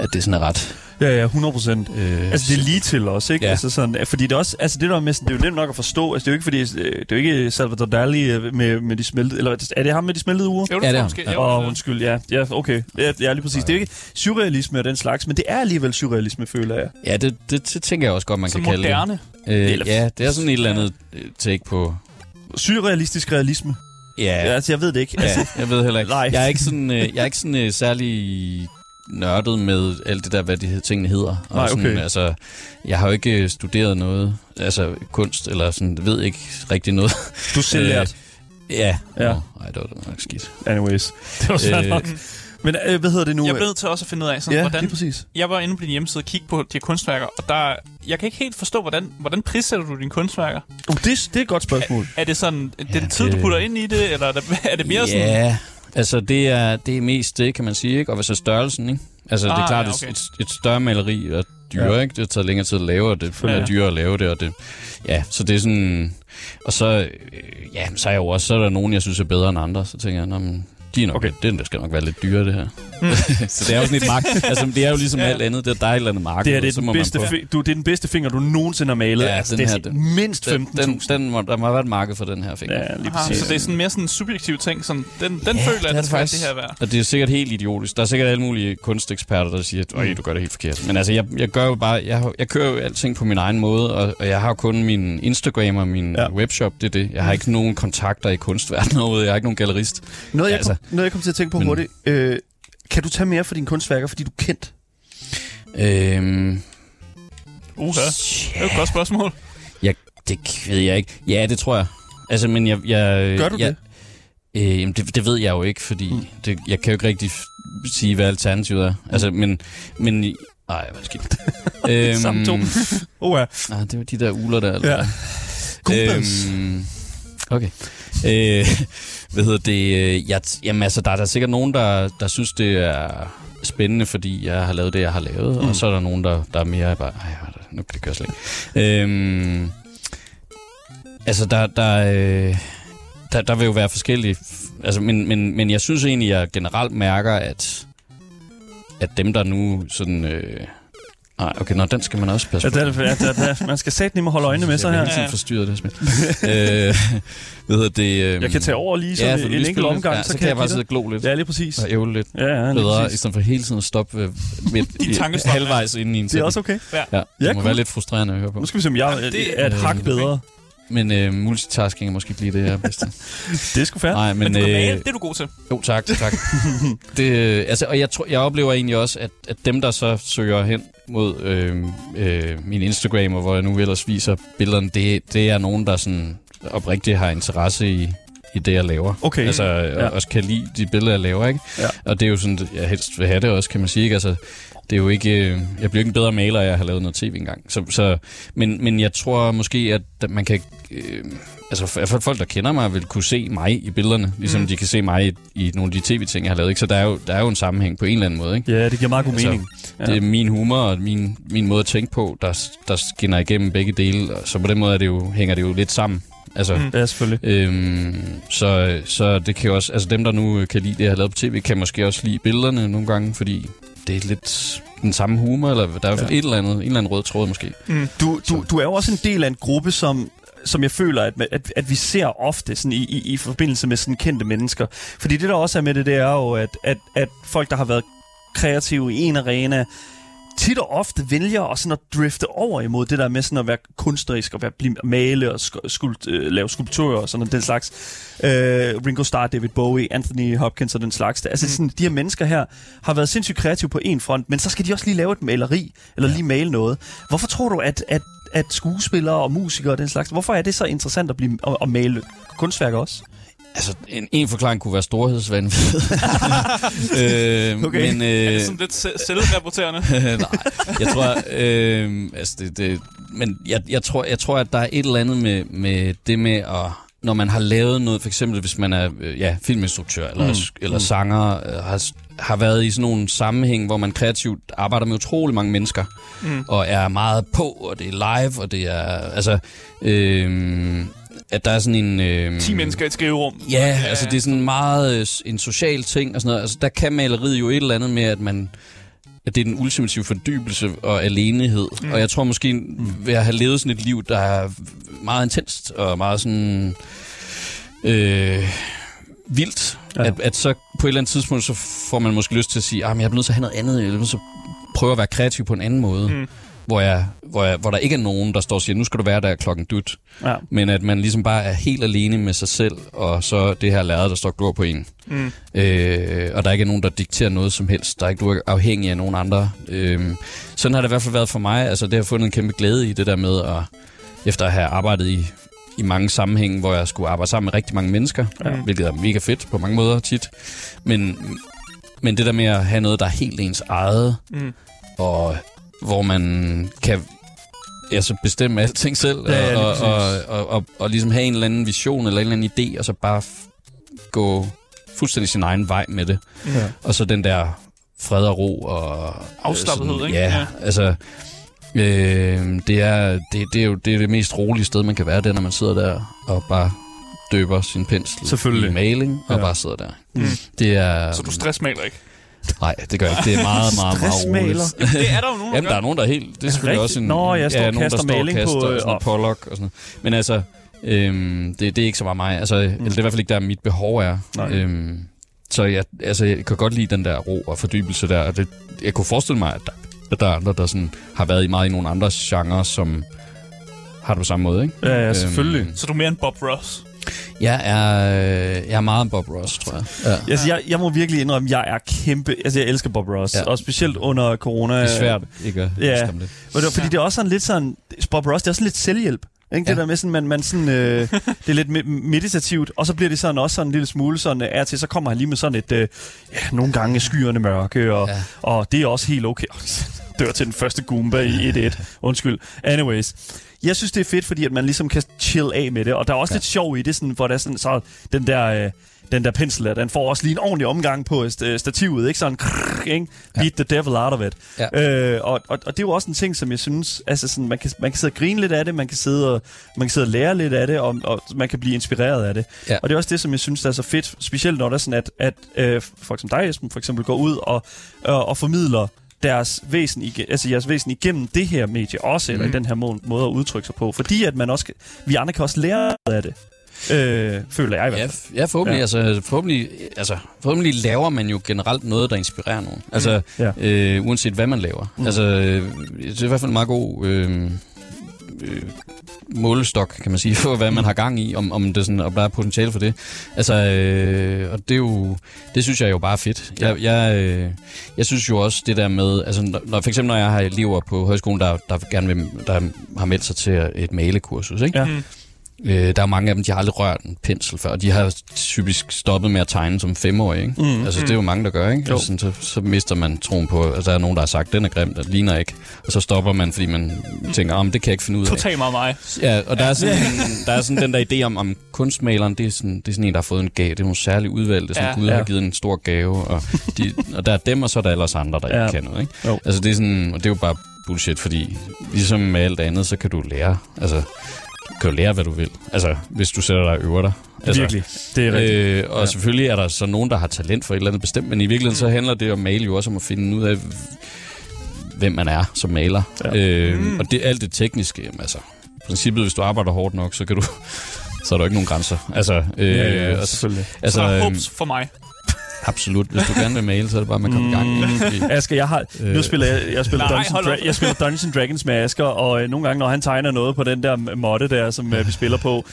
At det sådan er ret... Ja, ja, 100 procent. Øh, Altså, det er lige til også, ikke? Ja. Altså, sådan, fordi det er også, altså, det der med, sådan, det er jo nemt nok at forstå. Altså, det er jo ikke, fordi, øh, det er jo ikke Salvador Dali øh, med, med de smeltede, eller er det ham med de smeltede uger? Jo, det Ja, ja, det er måske. ham. Åh, oh, undskyld, ja. Ja, okay. Ja, ja, lige præcis. Det er jo ikke surrealisme og den slags, men det er alligevel surrealisme, føler jeg. ja, det, det, det, tænker jeg også godt, man så kan kalde moderne. det. Øh, Eller- ja, det er sådan et eller andet øh, take på... Surrealistisk realisme. Ja, Ja, altså, jeg ved det ikke. Altså, ja jeg ved heller ikke. Nej. Jeg er ikke sådan, øh, jeg er ikke sådan øh, særlig nørdet med alt det der, hvad de tingene hedder. Og Nej, sådan, okay. altså, jeg har jo ikke øh, studeret noget, altså kunst, eller sådan, ved ikke rigtig noget. du er selv lært. Ja. Ja. Nå, ej, det var nok skidt. Anyways. Det var svært Øh, nok. Men øh, hvad hedder det nu? Jeg er nødt til også at finde ud af, sådan, ja, hvordan... lige præcis. Jeg var inde på din hjemmeside og kigge på de her kunstværker, og der, jeg kan ikke helt forstå, hvordan, hvordan prissætter du dine kunstværker? Uh, det, det er et godt spørgsmål. Er det sådan, det er Ja, det tid, du det- putter ind i det, eller er det, er det mere sådan... Altså det er, det er mest det, kan man sige, ikke? Og hvad så størrelsen, ikke? Altså det er Ah, klart, ja, okay. et, et, større maleri er dyrere, Ja. ikke? Det tager længere tid at lave, og det Ja, er ja. dyrere at lave det, og det... Ja, så det er sådan... Og så, øh, ja, så er jeg jo også, så er der nogen, jeg synes er bedre end andre, så tænker jeg, men de er nok, Okay. okay. det der skal nok være lidt dyrere, det her. Mm. så det er jo sådan et mark. Altså, det er jo ligesom Ja. alt andet. Det er, der er et eller andet marked. Det, er, det, er den bedste fi- du, det er den bedste finger, du nogensinde har malet. Ja, altså, den det er her, den- mindst 15.000. den, den, den må, der må være et marked for den her finger. Ja, lige Aha, så det er sådan mere sådan en subjektiv ting, sådan, den, den Ja, føler det er at det det faktisk. det her værd. Og det er sikkert helt idiotisk. Der er sikkert alle mulige kunsteksperter, der siger, at Mm. du gør det helt forkert. Men altså, jeg, jeg gør jo bare, jeg, jeg kører jo alting på min egen måde, og, og jeg har jo kun min Instagram og min Ja. webshop, det er det. Jeg har ikke nogen kontakter i kunstverdenen overhovedet. Jeg har ikke nogen gallerist. Noget, jeg, Altså, noget, jeg kom til at tænke på men- hurtigt. Øh, kan du tage mere for dine kunstværker, fordi du er kendt? Øhm, Uha, det er jo et godt spørgsmål. det ved jeg ikke. Ja, det tror jeg. Altså, men jeg... jeg Gør du jeg, det? Øh, jamen, det, det ved jeg jo ikke, fordi Mm. det, jeg kan jo ikke rigtig sige, hvad alternativet er. Altså, men... men ej, hvad er skidt. øhm, Samme to. Oh, ja. Ah, det var de der uler der. Eller Ja. Kubas. Øhm, okay. Øh, hvad hedder det? øh, Jeg, jamen altså, der er der sikkert nogen, der, der synes, det er spændende, fordi jeg har lavet det, jeg har lavet. Mm. Og så er der nogen, der, der er mere bare... Ej, nu kan det køre slet ikke. Øhm, Altså, der, der, øh, der, der vil jo være forskellige... Altså, men, men, men jeg synes egentlig, jeg generelt mærker, at, at dem, der nu sådan... Øh, Nej, okay, nå, den skal man også passe Ja, på. ja, der, der, man skal satme med holde øjnene med sig Jeg her. hele tiden forstyrret, det er øh, hedder det? Øh, Jeg kan tage over lige sådan ja, en, en enkelt spille omgang, ja, så, så, kan jeg bare give sidde og glo lidt. Ja, lige præcis. Og ævle lidt. Ja, ja, Bedre, i præcis. stedet for hele tiden at stoppe øh, midt i, ja. halvvejs inde i en Det er også okay. Ja, det Ja, må cool. være lidt frustrerende at høre på. Nu skal vi se, om jeg Jamen, det- er et hak bedre. Men øh, multitasking er måske ikke lige det her bedste. Det er sgu fair. Nej, Men men... du kan male, øh, det er du god til. jo, tak, tak. det, øh, altså, og jeg, tror, jeg oplever egentlig også, at, at dem, der så søger hen mod øh, øh, min Instagram, og hvor jeg nu ellers viser billederne, det, det er nogen, der sådan oprigtigt har interesse i, i det, jeg laver. Okay. Altså, ja. også kan lide de billeder, jeg laver, ikke? Ja. Og det er jo sådan, jeg helst vil have det også, kan man sige, ikke? Altså, det er jo ikke... øh, Jeg bliver ikke en bedre maler, af at have lavet noget tv engang. Så, så, men, men jeg tror måske, at man kan... Øh, altså, folk, der kender mig, vil kunne se mig i billederne, ligesom Mm. de kan se mig i, i nogle af de tv-ting, jeg har lavet. Ikke? Så der er, jo, der er jo en sammenhæng på en eller anden måde, ikke? Ja, det giver meget god Altså, mening. Ja. Det er min humor og min, min måde at tænke på, der, der skinner igennem begge dele. Så på den måde er det jo, hænger det jo lidt sammen. Altså, mm. Ja, selvfølgelig. Øhm, så, så det kan jo også, altså dem, der nu kan lide det, jeg har lavet på tv, kan måske også lide billederne nogle gange, fordi det er lidt den samme humor, eller der er i hvert fald Ja. et eller andet, en eller anden rød tråd måske. Mm. Du, du, du er jo også en del af en gruppe, som som jeg føler, at, at, at vi ser ofte sådan i, i, i forbindelse med sådan kendte mennesker. Fordi det, der også er med det, det er jo, at, at, at folk, der har været kreative i en arena, tit og ofte vælger at, sådan at drifte over imod det der med sådan at være kunstnerisk og være, blive, male og sk- skult, øh, lave skulpturer og sådan den slags. Øh, Ringo Starr, David Bowie, Anthony Hopkins og den slags. Altså sådan, de her mennesker her har været sindssygt kreative på en front, men så skal de også lige lave et maleri, eller lige male noget. Hvorfor tror du, at, at, at skuespillere og musikere og den slags, hvorfor er det så interessant at, blive, at, at male kunstværker også? Altså, en, en forklaring kunne være storhedsvandvid. øh, Okay. Men, Er øh, det sådan lidt se- selvrapporterende? Nej, jeg tror, øh, altså det, det, men jeg, jeg, tror, jeg tror, at der er et eller andet med, med det med at når man har lavet noget, for eksempel hvis man er øh, ja, filminstruktør eller, Mm. mm. eller sanger, øh, har, har været i sådan nogle sammenhæng, hvor man kreativt arbejder med utrolig mange mennesker, Mm. og er meget på, og det er live, og det er, altså, øh, at der er sådan en... Øh, 10 mennesker i et skriverum. Ja, altså det er sådan meget øh, en social ting og sådan noget. Altså der kan maleriet jo et eller andet med, at man at det er den ultimative fordybelse og alenehed. Mm. Mm. Og jeg tror måske, ved at have levet sådan et liv, der er meget intenst og meget sådan øh, vildt, Ja. ja. at, at så på et eller andet tidspunkt, så får man måske lyst til at sige, at jeg bliver nødt til at have noget andet, eller så prøve at være kreativ på en anden måde. Mm. Hvor, jeg, hvor, jeg, hvor der ikke er nogen, der står og siger, nu skal du være der klokken dut. Ja. Men at man ligesom bare er helt alene med sig selv, og så det her lærred, der står glor på en. Mm. Øh, og der er ikke nogen, der dikterer noget som helst. Der er ikke du er afhængig af nogen andre. Øh, sådan har det i hvert fald været for mig. Altså, det har fundet en kæmpe glæde i, det der med at, efter at have arbejdet i, i mange sammenhænge, hvor jeg skulle arbejde sammen med rigtig mange mennesker, ja. hvilket er mega fedt på mange måder tit. Men, men det der med at have noget, der er helt ens eget, Mm. og hvor man kan altså bestemme alting selv, Ja, ja, og, og, og, og, og, og ligesom have en eller anden vision eller en eller anden idé, og så bare f- gå fuldstændig sin egen vej med det. Ja. Og så den der fred og ro og... øh, Afslappethed, sådan- ikke? Ja, Ja. altså... Øh, det, er, det, det er jo det, er det mest rolige sted, man kan være, det er, når man sidder der og bare døber sin pensel i maling, og Ja. bare sidder der. Mm. Det er... Så du stressmaler ikke? Nej, det gør jeg ikke. Det er meget, meget, meget roligt. Jamen, det er der jo nogen, der Jamen, der er nogen, der er helt... Det er selvfølgelig også en... Nå, jeg står og nogen, der kaster står og maling på, kaster og øh, sådan. Pollock og sådan noget. Men altså, øhm, det, det er ikke så meget mig. Altså, mm. eller det er i hvert fald ikke, der mit behov er. Nej. Øhm, så jeg, altså, jeg kan godt lide den der ro og fordybelse der. Og det, jeg kunne forestille mig, at der, at der er andre, der sådan, har været i meget i nogle andre genrer, som har det på samme måde, ikke? Ja, ja, selvfølgelig. Øhm, Så du er mere en Bob Ross. Jeg, er, øh, jeg er meget Bob Ross, tror jeg. Ja. Altså, jeg, jeg må virkelig indrømme, at jeg er kæmpe... Altså, jeg elsker Bob Ross. Ja. Og specielt under corona. Det er svært ikke at Ja. det, fordi det er også sådan lidt sådan... Bob Ross, det er også lidt selvhjælp. Ikke? Det Ja. der med sådan, man, man sådan, øh, det er lidt me- meditativt, og så bliver det sådan også sådan en lille smule sådan, øh, er til, så kommer han lige med sådan et, øh, ja, nogle gange skyerne mørke, og. Ja. og det er også helt okay. dør til den første Goomba i 1-1. Undskyld. Anyways. Jeg synes, det er fedt, fordi at man ligesom kan chill af med det. Og der er også ja. lidt sjov i det, sådan, hvor der er sådan, så den der... Øh, den der pensel der, den får også lige en ordentlig omgang på st- stativet, ikke? Sådan, krrr, ikke? Beat ja. the devil out of it. Ja. Øh, og, og, og det er jo også en ting, som jeg synes, altså sådan, man kan, man kan sidde og grine lidt af det, man kan sidde og, man kan sidde og lære lidt af det, og, og man kan blive inspireret af det. Ja. Og det er også det, som jeg synes, der er så fedt, specielt når der er sådan, at, at øh, folk som dig, Esben, for eksempel, går ud og, og, og formidler deres væsen, altså jeres væsen igennem det her medie også, mm. eller i den her måde, måde at udtrykke sig på. Fordi at man også, vi andre kan også lære af det. Øh, føler jeg i hvert fald. Ja, ja forhåbentlig, ja. Altså, forhåbentlig, altså, forhåbentlig laver man jo generelt noget, der inspirerer nogen. Altså, ja. øh, uanset hvad man laver. Mm. Altså, det er i hvert fald en meget god... Øh, øh, målestok, kan man sige, for hvad man har gang i, om, om det sådan, og der er potentiale for det. Altså, øh, og det er jo, det synes jeg jo bare er fedt. Jeg, jeg, øh, jeg synes jo også det der med, altså, når, for eksempel når jeg har elever på højskolen, der, der gerne vil, der har meldt sig til et malekursus, ikke? Ja. Mm. Øh, der er mange af dem, de har aldrig rørt en pensel før. De har typisk stoppet med at tegne som femårige. Ikke? Mm, altså, mm. det er jo mange, der gør. Ikke? Altså, så, så mister man troen på, at altså, der er nogen, der har sagt, den er grim, den ligner ikke. Og så stopper man, fordi man tænker, oh, det kan jeg ikke finde ud af. Totalt meget mig. Ja, og der er sådan, der er sådan den der idé om, om kunstmaleren, det er, sådan, det er sådan en, der har fået en gave. Det er nogle særlige udvalgte, som ja, Gud ja. har givet en stor gave. Og, de, og der er dem, og så er der ellers andre, der ja. ikke kan noget. Ikke? Jo. Altså, det er sådan, og det er jo bare bullshit, fordi ligesom med alt andet, så kan du lære. Altså, kan jo lære, hvad du vil. Altså, hvis du sætter dig og øver dig. Altså, Virkelig, det er rigtigt. Øh, og ja. selvfølgelig er der så nogen, der har talent for et eller andet bestemt, men i virkeligheden så handler det at male jo også om at finde ud af, hvem man er som maler. Ja. Øh, mm. Og det alt det tekniske, altså, i princippet, hvis du arbejder hårdt nok, så kan du så er der ikke nogen grænser. Altså, øh, ja, ja, altså, selvfølgelig. Altså, så der er håbs for mig. Absolut. Hvis du gerne vil male, så er det bare, man kommer mm. i gang. Mm. Asger, jeg, har, nu spiller jeg, jeg, spiller Nej, Dungeons, Dra- jeg spiller Dungeons Dragons med Asger, og øh, nogle gange, når han tegner noget på den der modde der, som øh, vi spiller på,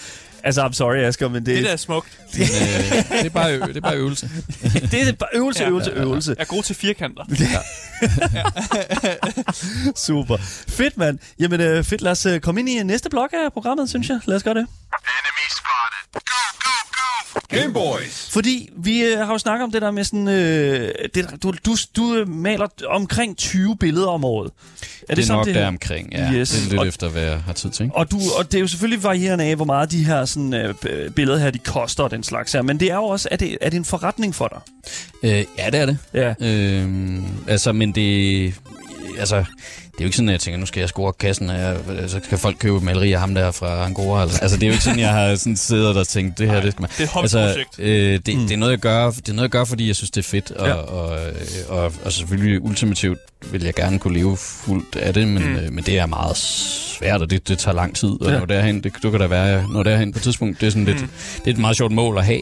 Altså, I'm sorry, Asger, men det... Det der er smukt. Men, øh, det, er bare, ø- det er bare øvelse. det er bare øvelse, øvelse, øvelse. Jeg er god til firkanter. Ja. Super. Fedt, mand. Jamen, øh, fedt. Lad os øh, komme ind i næste blok af programmet, synes jeg. Lad os gøre det. Gameboys. Fordi vi øh, har jo snakket om det der med sådan... Øh, det, du, du, du maler omkring 20 billeder om året. Er det, det er sådan, nok det der omkring, ja. Yes. Det er lidt og, efter, hvad jeg har tid til. Ikke? Og, du, og det er jo selvfølgelig varierende af, hvor meget de her sådan, øh, billeder her, de koster og den slags her. Men det er jo også... Er det, er det en forretning for dig? Øh, ja, det er det. Ja. Øh, altså, men det... Altså, det er jo ikke sådan, at jeg tænker, nu skal jeg score kassen, og jeg, så skal folk købe maleri af ham der fra Angora. Altså, altså det er jo ikke sådan, jeg har sådan siddet og tænkt, det her, Nej, det skal man... Det er et altså, øh, det, mm. det, er noget, jeg gør, det er noget, jeg gør, fordi jeg synes, det er fedt. Og, ja. og, og, og, og selvfølgelig ultimativt vil jeg gerne kunne leve fuldt af det, men, mm. øh, men det er meget svært, og det, det tager lang tid. Og ja. når derhen, det, du kan da være, når derhen på et tidspunkt, det er sådan mm. lidt, det er et meget sjovt mål at have.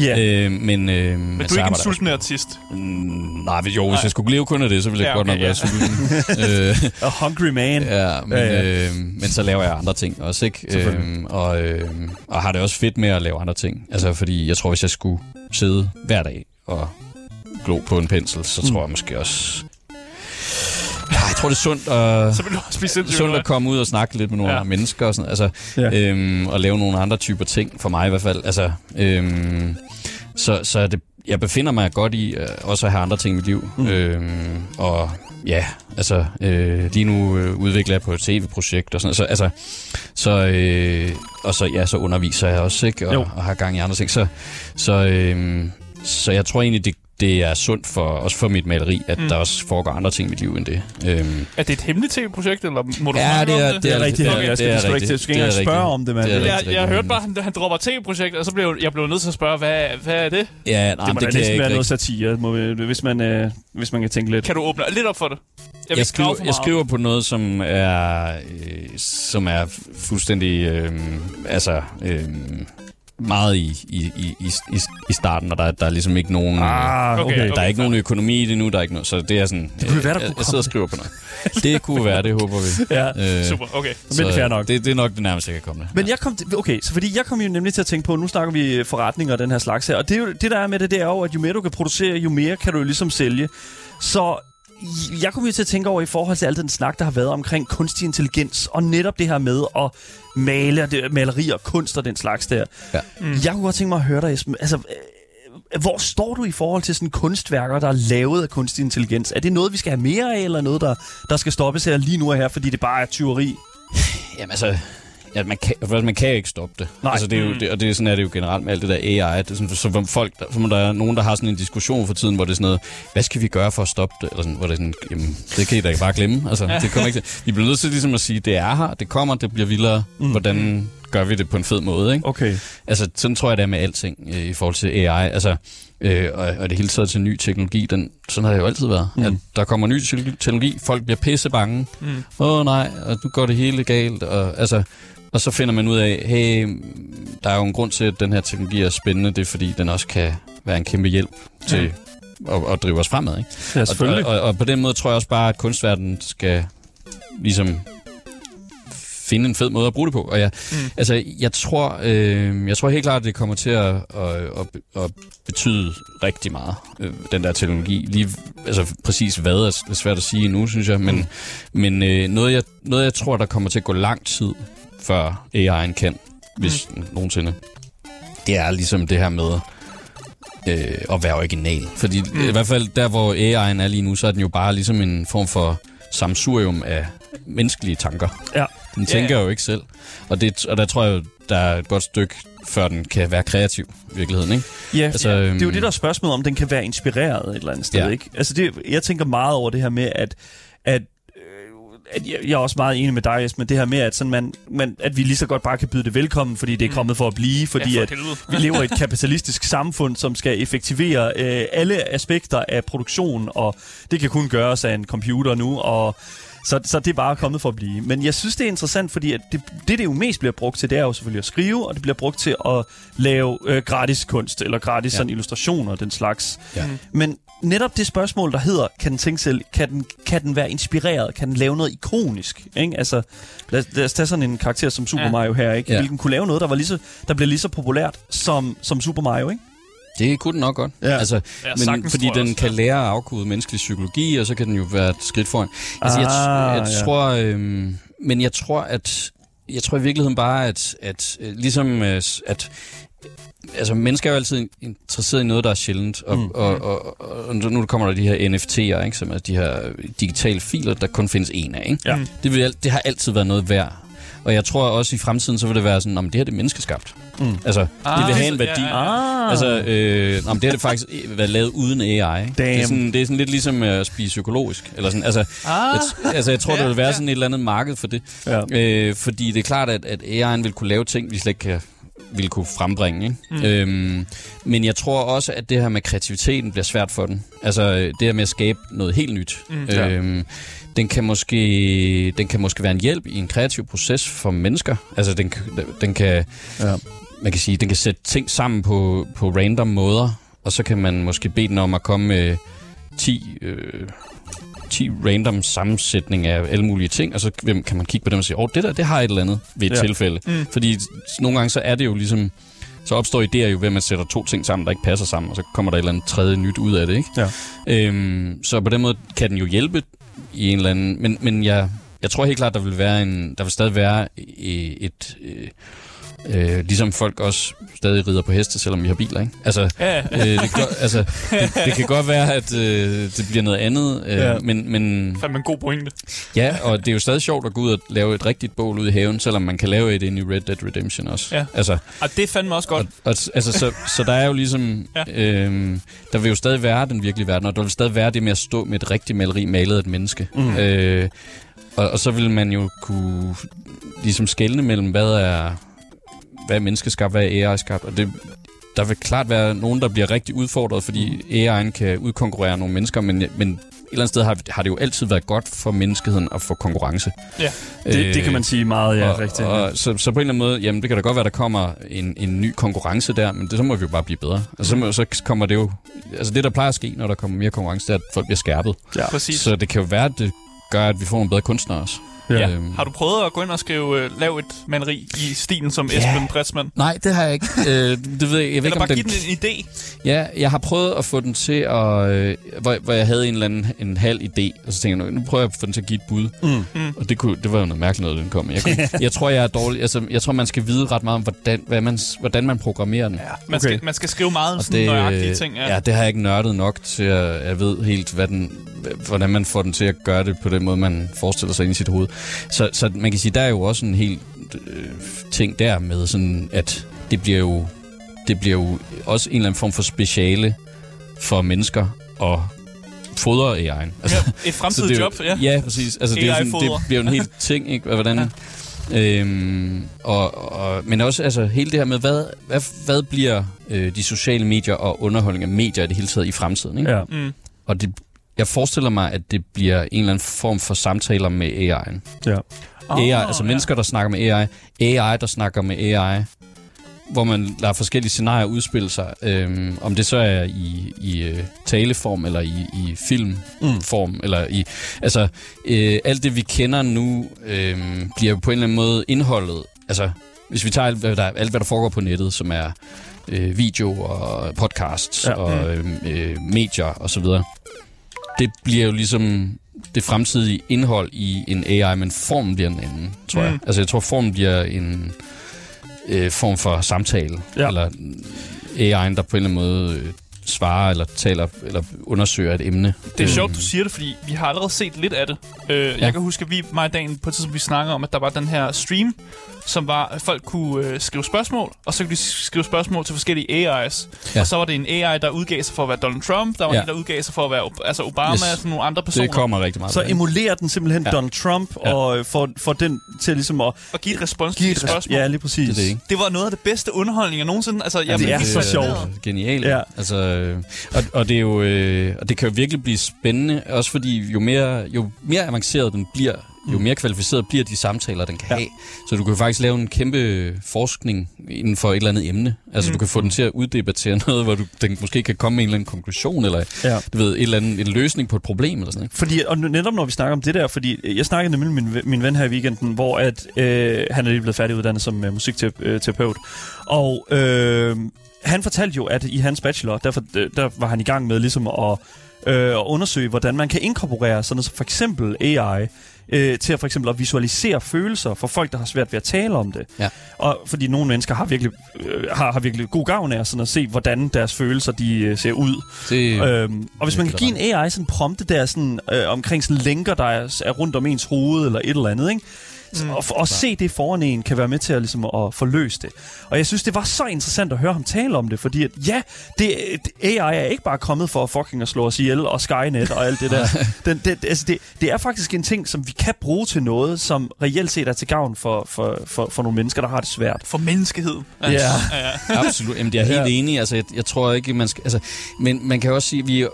Ja. Øh, men, øh, men du er ikke en sulten artist? Mm, nej, hvis, jo, nej. hvis jeg skulle leve kun af det, så ville jeg ja, okay, godt nok ja. være sulten. øh, A hungry man. Ja, men, ja, ja. Øh, men så laver jeg andre ting også, ikke? Øh, og, øh, og har det også fedt med at lave andre ting. Altså, fordi jeg tror, hvis jeg skulle sidde hver dag og glo på en pensel, så mm. tror jeg måske også, jeg tror, det er sundt at, så vil du også blive sundt at komme ud og snakke lidt med nogle ja. mennesker og sådan, altså, ja. øhm, og lave nogle andre typer ting, for mig i hvert fald. Altså, øhm, så, så det, jeg befinder mig godt i øh, også at have andre ting i mit liv. Mm. Øhm, og ja, altså øh, lige nu øh, udvikler jeg på et tv-projekt og sådan så, altså, så, øh, og så, ja, så underviser jeg også, ikke? Og, og har gang i andre ting. Så, så, øh, så jeg tror egentlig, det, det er sundt for, også for mit maleri, at mm. der også foregår andre ting i mit liv end det. Øhm. Er det et hemmeligt tv-projekt, eller må du ja, det er, det? det er rigtigt. Okay. Jeg skal, det er rigtigt. Du skal ikke engang spørge om det, mand. Det jeg, jeg hørte bare, at han, dropper tv-projekt, og så blev jeg blev nødt til at spørge, hvad, hvad er det? Ja, nej, det må det da næsten være noget satire, må vi, hvis, man, øh, hvis man kan tænke lidt. Kan du åbne lidt op for det? Jeg, jeg, skriver, jeg skriver på noget, som er, øh, som er fuldstændig... Øh, altså... Øh, meget i, i, i, i, i starten, og der, der er ligesom ikke nogen... Ah, okay, okay, der er ikke nogen økonomi i det nu, der er ikke noget, så det er sådan... Det kunne være, der jeg, jeg sidder og skriver på noget. Det kunne være, det håber vi. ja, øh, super, okay. Så, Men fair nok. Det, det er nok det nærmeste, jeg kan komme det. Men jeg kom, til, okay, så fordi jeg kom jo nemlig til at tænke på, nu snakker vi forretninger og den her slags her, og det, er jo, det der er med det, det er jo, at jo mere du kan producere, jo mere kan du jo ligesom sælge. Så jeg kommer jo til at tænke over i forhold til al den snak, der har været omkring kunstig intelligens, og netop det her med at male, det, malerier, kunst og den slags der. Ja. Mm. Jeg kunne godt tænke mig at høre dig, Esben. Altså, hvor står du i forhold til sådan kunstværker, der er lavet af kunstig intelligens? Er det noget, vi skal have mere af, eller noget, der, der skal stoppes her lige nu og her, fordi det bare er tyveri? Jamen altså, ja, man, kan, man kan ikke stoppe det. Nej. Altså, det er jo, det, og det, er sådan er det jo generelt med alt det der AI. Det er sådan, så, så folk, der, som der er nogen, der har sådan en diskussion for tiden, hvor det er sådan noget, hvad skal vi gøre for at stoppe det? Eller sådan, hvor det er sådan, jamen, det kan I da bare glemme. Altså, det kommer ikke til. Vi bliver nødt til ligesom at sige, det er her, det kommer, det bliver vildere. Mm. Hvordan gør vi det på en fed måde, ikke? Okay. Altså, sådan tror jeg, det er med alting øh, i forhold til AI. Altså, øh, og, og det hele taget til ny teknologi, den, sådan har det jo altid været. Mm. At der kommer ny te- teknologi, folk bliver pisse bange. Åh mm. oh, nej, og nu går det hele galt. Og, altså, og så finder man ud af, hey, der er jo en grund til, at den her teknologi er spændende. Det er, fordi den også kan være en kæmpe hjælp til at, at drive os fremad. Ikke? Ja, Og, selvfølgelig. og, og, og på den måde tror jeg også bare, at kunstverdenen skal ligesom finde en fed måde at bruge det på. Og jeg, mm. altså, jeg tror, øh, jeg tror helt klart, at det kommer til at, at, at, at betyde rigtig meget, øh, den der teknologi. Lige, altså præcis hvad er svært at sige nu, synes jeg, men, mm. men øh, noget, jeg, noget, jeg tror, der kommer til at gå lang tid, før AI'en kan, hvis mm. nogensinde, det er ligesom det her med øh, at være original. Fordi mm. i hvert fald der, hvor AI'en er lige nu, så er den jo bare ligesom en form for samsurium af menneskelige tanker. Ja. Den tænker Ja, ja. jo ikke selv. Og, det, og der tror jeg, der er et godt stykke, før den kan være kreativ i virkeligheden. Ikke? Ja, Altså, altså, det er jo øhm, det, der er spørgsmålet om, den kan være inspireret et eller andet sted, Ja. ikke? Altså, det, jeg tænker meget over det her med, at, at at jeg, jeg er også meget enig med dig, Jes, med det her med, at, sådan man, man, at vi lige så godt bare kan byde det velkommen, fordi det er kommet for at blive, fordi ja, at for helvede. vi lever i et kapitalistisk samfund, som skal effektivere øh, alle aspekter af produktion, og det kan kun gøres af en computer nu, og så, så det er bare kommet for at blive. Men jeg synes, det er interessant, fordi at det, det, det jo mest bliver brugt til, det er jo selvfølgelig at skrive, og det bliver brugt til at lave øh, gratis kunst, eller gratis ja. sådan illustrationer og den slags. Ja. Men netop det spørgsmål, der hedder, kan den tænke selv, kan den, kan den være inspireret? Kan den lave noget ikonisk? Ikke? Altså, lad, lad os tage sådan en karakter som Super Ja. Mario her, ikke? Ja. Hvilken kunne lave noget, der, var lige så, der bliver lige så populært som, som Super Mario, ikke? Det kunne den nok godt. Ja. Altså, Ja, men, sagtens, fordi jeg den også, kan ja. lære at afkode menneskelig psykologi, og så kan den jo være et skridt foran. Altså, jeg, Ah, jeg ja. tror, øhm, men jeg tror, at jeg tror i virkeligheden bare, at, at øh, ligesom øh, at altså mennesker er jo altid interesseret i noget, der er sjældent, og, mm. og, og, og, og nu kommer der de her NFT'er, ikke, som er de her digitale filer, der kun findes en af. Ikke? Ja. Det, vil, det har altid været noget værd. Og jeg tror også i fremtiden, så vil det være sådan, om det her det er menneskeskabt. Mm. Altså, Ah, det vil have en værdi. ja, ja. Ah. Altså, øh, men det har det faktisk været lavet uden AI. Ikke? Det, er Damn. sådan, det er sådan lidt ligesom øh, at spise psykologisk. Eller sådan, altså, Ah. jeg, altså, jeg tror, Ja, der vil være ja. sådan et eller andet marked for det. Ja. Øh, fordi det er klart, at, at AI'en vil kunne lave ting, vi slet ikke kan, vil kunne frembringe. Ikke? Mm. Øhm, men jeg tror også, at det her med kreativiteten bliver svært for den. Altså øh, det her med at skabe noget helt nyt. Mm, ja. øhm, den, kan måske, den kan måske være en hjælp i en kreativ proces for mennesker. Altså den, kan- den kan... Ja. Man kan sige, den kan sætte ting sammen på, på random måder, og så kan man måske bede den om at komme med 10, øh, 10 random sammensætning af alle mulige ting, og så hvem- kan man kigge på dem og sige, åh, oh, det der, det har et eller andet ved et Ja. tilfælde. Mm. Fordi nogle gange så er det jo ligesom, så opstår idéer jo ved, at man sætter to ting sammen, der ikke passer sammen, og så kommer der et eller andet tredje nyt ud af det, ikke? Ja. Øhm, så på den måde kan den jo hjælpe i en eller anden... Men, men jeg, jeg tror helt klart, der vil være en, der vil stadig være et... et øh, Øh, ligesom folk også stadig rider på heste, selvom vi har biler, ikke? Altså, Ja, øh, det, kan, godt- altså det, det kan godt være, at øh, det bliver noget andet, øh, Ja. men, men Fandme en god pointe. ja, og det er jo stadig sjovt at gå ud og lave et rigtigt bål ude i haven, selvom man kan lave et ind i Red Dead Redemption også. Ja. Altså, Og det fandme også godt. og, og, altså, så, så der er jo ligesom... Ja. Øhm, der vil jo stadig være den virkelige verden, og der vil stadig være det med at stå med et rigtigt maleri malet af et menneske. Mm. Øh, og, og så vil man jo kunne ligesom skelne mellem, hvad er, hvad er menneskeskabt, hvad er AI-skabt, og det, der vil klart være nogen, der bliver rigtig udfordret, fordi AI'en kan udkonkurrere nogle mennesker, men, men et eller andet sted har, har det jo altid været godt for menneskeheden at få konkurrence. Ja. Det, det kan man sige meget, ja, og, rigtigt. Og, så, så på en eller anden måde, jamen det kan da godt være, der kommer en, en ny konkurrence der, men det, så må vi jo bare blive bedre. Altså, så, må, så kommer det jo... Altså det, der plejer at ske, når der kommer mere konkurrence, det er, at folk bliver skærpet. ja. Præcis. Så det kan jo være, at det gør, at vi får nogle bedre kunstnere også. Ja. Øhm. Har du prøvet at gå ind og skrive, øh, lav et maleri i stilen som Ja. Esben Pretzmann? Nej, det har jeg ikke. øh, det ved jeg, jeg ved Eller ikke, om bare den... give den en idé? Ja, jeg har prøvet at få den til at... Øh, hvor, hvor jeg havde en eller anden en halv idé, og så tænkte jeg, nu prøver jeg at få den til at give et bud. Mm. Mm. Og det, kunne, det var jo noget mærkeligt noget, den kom. Jeg, kunne, jeg tror, jeg er dårlig. Altså, jeg tror, man skal vide ret meget om, hvordan, hvad man, hvordan man programmerer den. Ja, man, Okay. skal, man skal skrive meget om sådan nøjagtige ting. Ja. ja, det har jeg ikke nørdet nok til, at jeg ved helt, hvad den, hvordan man får den til at gøre det på den måde, man forestiller sig ind i sit hoved. Så, så man kan sige, der er jo også en helt øh, ting der med, sådan, at det bliver jo det bliver jo også en eller anden form for speciale for mennesker at fodre AI'en. Altså, Ja, et fremtidigt jo- job, ja. Ja, præcis. Altså, det, er sådan, det bliver jo en helt ting, ikke? Hvordan, øhm, og, og, men også altså, hele det her med, hvad, hvad, hvad bliver øh, de sociale medier og underholdning af medier i det hele taget i fremtiden? Ikke? Ja. Mm. Og det, jeg forestiller mig, at det bliver en eller anden form for samtaler med AI'en. Ja. Oh, AI, altså mennesker, der snakker med AI. AI, der snakker med AI. Hvor man lader forskellige scenarier udspille sig. Øhm, om det så er i, i øh, taleform, eller i, i filmform, mm. eller i... Altså, øh, alt det, vi kender nu, øh, bliver jo på en eller anden måde indholdet. Altså, hvis vi tager alt, hvad der, alt, hvad der foregår på nettet, som er øh, video og podcasts Ja. ja. og øh, øh, medier og så videre. Det bliver jo ligesom det fremtidige indhold i en AI, men formen bliver en anden, tror jeg. Mm. Altså, jeg tror, formen bliver en øh, form for samtale. Ja. Eller AI'en, der på en eller anden måde øh, svarer eller taler eller undersøger et emne. Det er Øh, sjovt, du siger det, fordi vi har allerede set lidt af det. Øh, ja. Jeg kan huske, at vi, mig og Dan, på et tidspunkt, vi snakker om, at der var den her stream, som var, at folk kunne øh, skrive spørgsmål, og så kunne de skrive spørgsmål til forskellige AI's. Ja. Og så var det en AI, der udgav sig for at være Donald Trump, der var Ja. en, der udgav sig for at være altså Obama, Yes. yes. sådan nogle andre personer. Det kommer rigtig meget. Så emulerer den simpelthen ja. Ja. Donald Trump, Ja. og øh, får, får den til ligesom at Og give et respons give til et spørgsmål. Ja, lige præcis. det det, ikke? Det var noget af det bedste underholdning, jeg nogensinde... Altså, jeg det blev er så sjovt. Genialt. Ja. Ja. Altså, og, og, det er jo, øh, og det kan jo virkelig blive spændende, også fordi jo mere, jo mere avanceret den bliver, jo mere kvalificeret bliver de samtaler, den kan Ja. have. Så du kan faktisk lave en kæmpe forskning inden for et eller andet emne. Altså, Mm. mm. du kan få den til at uddebattere noget, hvor du, den måske kan komme med en eller anden konklusion, eller Ja. du ved, et eller andet, en løsning på et problem, eller sådan noget. Fordi, og netop når vi snakker om det der, fordi øh, jeg snakkede nemlig med min, min ven her i weekenden, hvor at, øh, han er lige blevet færdiguddannet som uh, musikterapeut. Og øh, han fortalte jo, at i hans bachelor, derfor, øh, der var han i gang med ligesom at, øh, undersøge, hvordan man kan inkorporere sådan noget som for eksempel AI, øh, til at for eksempel at visualisere følelser for folk, der har svært ved at tale om det. Ja. Og fordi nogle mennesker har virkelig, øh, har, har virkelig god gavn af sådan at se, hvordan deres følelser de, øh, ser ud. Det, Øhm, og hvis man kan give en AI sådan en prompte der sådan, øh, omkring sådan lænker, der er, er rundt om ens hoved eller et eller andet, ikke? Mm. og, og se det foran en kan være med til at, ligesom, at forløse det. Og jeg synes, det var så interessant at høre ham tale om det, fordi at, ja, det, AI er ikke bare kommet for at fucking at slå os ihjel, og Skynet og alt det der. Den, det, altså det, det er faktisk en ting, som vi kan bruge til noget, som reelt set er til gavn for, for, for, for nogle mennesker, der har det svært. For menneskehed. Ja. ja. Absolut. Jamen, det er helt Ja. enig. Altså, jeg, jeg tror ikke, man skal... Altså, men man kan også sige, vi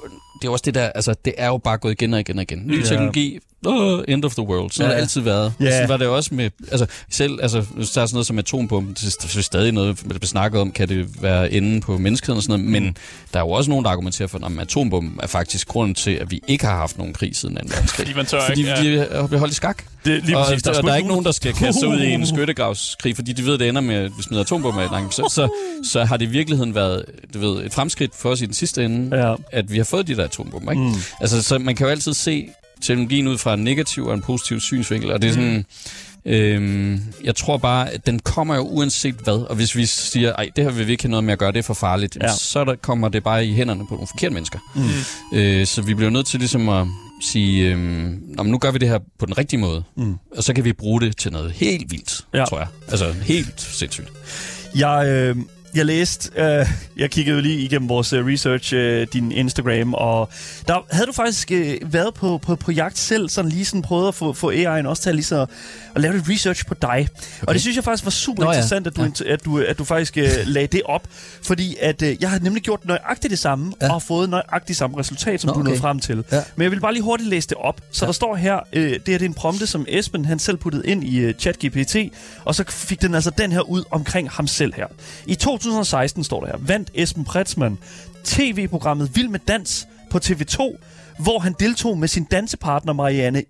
det er også det der, altså, det er jo bare gået igen og igen og igen. Ny Ja. teknologi, uh, end of the world. Så ja. har Ja. det altid været. Ja. Sådan var det også med, altså, selv, altså, hvis der er sådan noget som atombomben, det er stadig noget, der bliver snakket om, kan det være enden på menneskeheden og sådan noget, men der er jo også nogen, der argumenterer for, at atombomben er faktisk grunden til, at vi ikke har haft nogen krig siden 2. verdenskrig. Fordi man tør Fordi ikke. Ja. vi er blevet holdt i skak. Det, lige og præcis, der, og sgu der er ikke nogen, der skal kaste sig ud i en Uh. skyttegravskrig, fordi de ved, at det ender med, at vi smider atombomber i langt. Så, så, så har det i virkeligheden været du ved, et fremskridt for os i den sidste ende, Ja. at vi har fået de der atombomber. Ikke? Mm. Altså, så man kan jo altid se teknologien ud fra en negativ og en positiv synsvinkel, og det er sådan... Øhm, jeg tror bare, at den kommer jo uanset hvad, og hvis vi siger, ej, det her vil vi ikke have noget med at gøre, det er for farligt, Ja. så der kommer det bare i hænderne på nogle forkerte mennesker. Mm. Øh, så vi bliver nødt til ligesom at sige, øhm, "Nå, men nu gør vi det her på den rigtige måde, Mm. og så kan vi bruge det til noget helt vildt, ja. tror jeg. Altså helt sindssygt. Jeg, øh, jeg læste, øh, jeg kiggede lige igennem vores øh, research, øh, din Instagram, og der havde du faktisk øh, været på, på, på jagt selv, sådan lige sådan prøvet at få, få AI'en også til at, lige så, at lave lidt research på dig. Okay. Og det synes jeg faktisk var super Nå ja. interessant, at du, Ja. at du, at du faktisk øh, lagde det op, fordi at øh, jeg har nemlig gjort nøjagtigt det samme, ja. Ja. og fået nøjagtigt samme resultat, som Nå, du nåede okay. frem til. Ja. Men jeg vil bare lige hurtigt læse det op. Så ja. Ja. der står her, øh, det her det er en prompte, som Esben han selv puttede ind i øh, ChatGPT, og så fik den altså den her ud omkring ham selv her. I 2016 står der her, vandt Esben Pretzmann tv-programmet Vild med Dans på TV2, hvor han deltog med sin dansepartner Marianne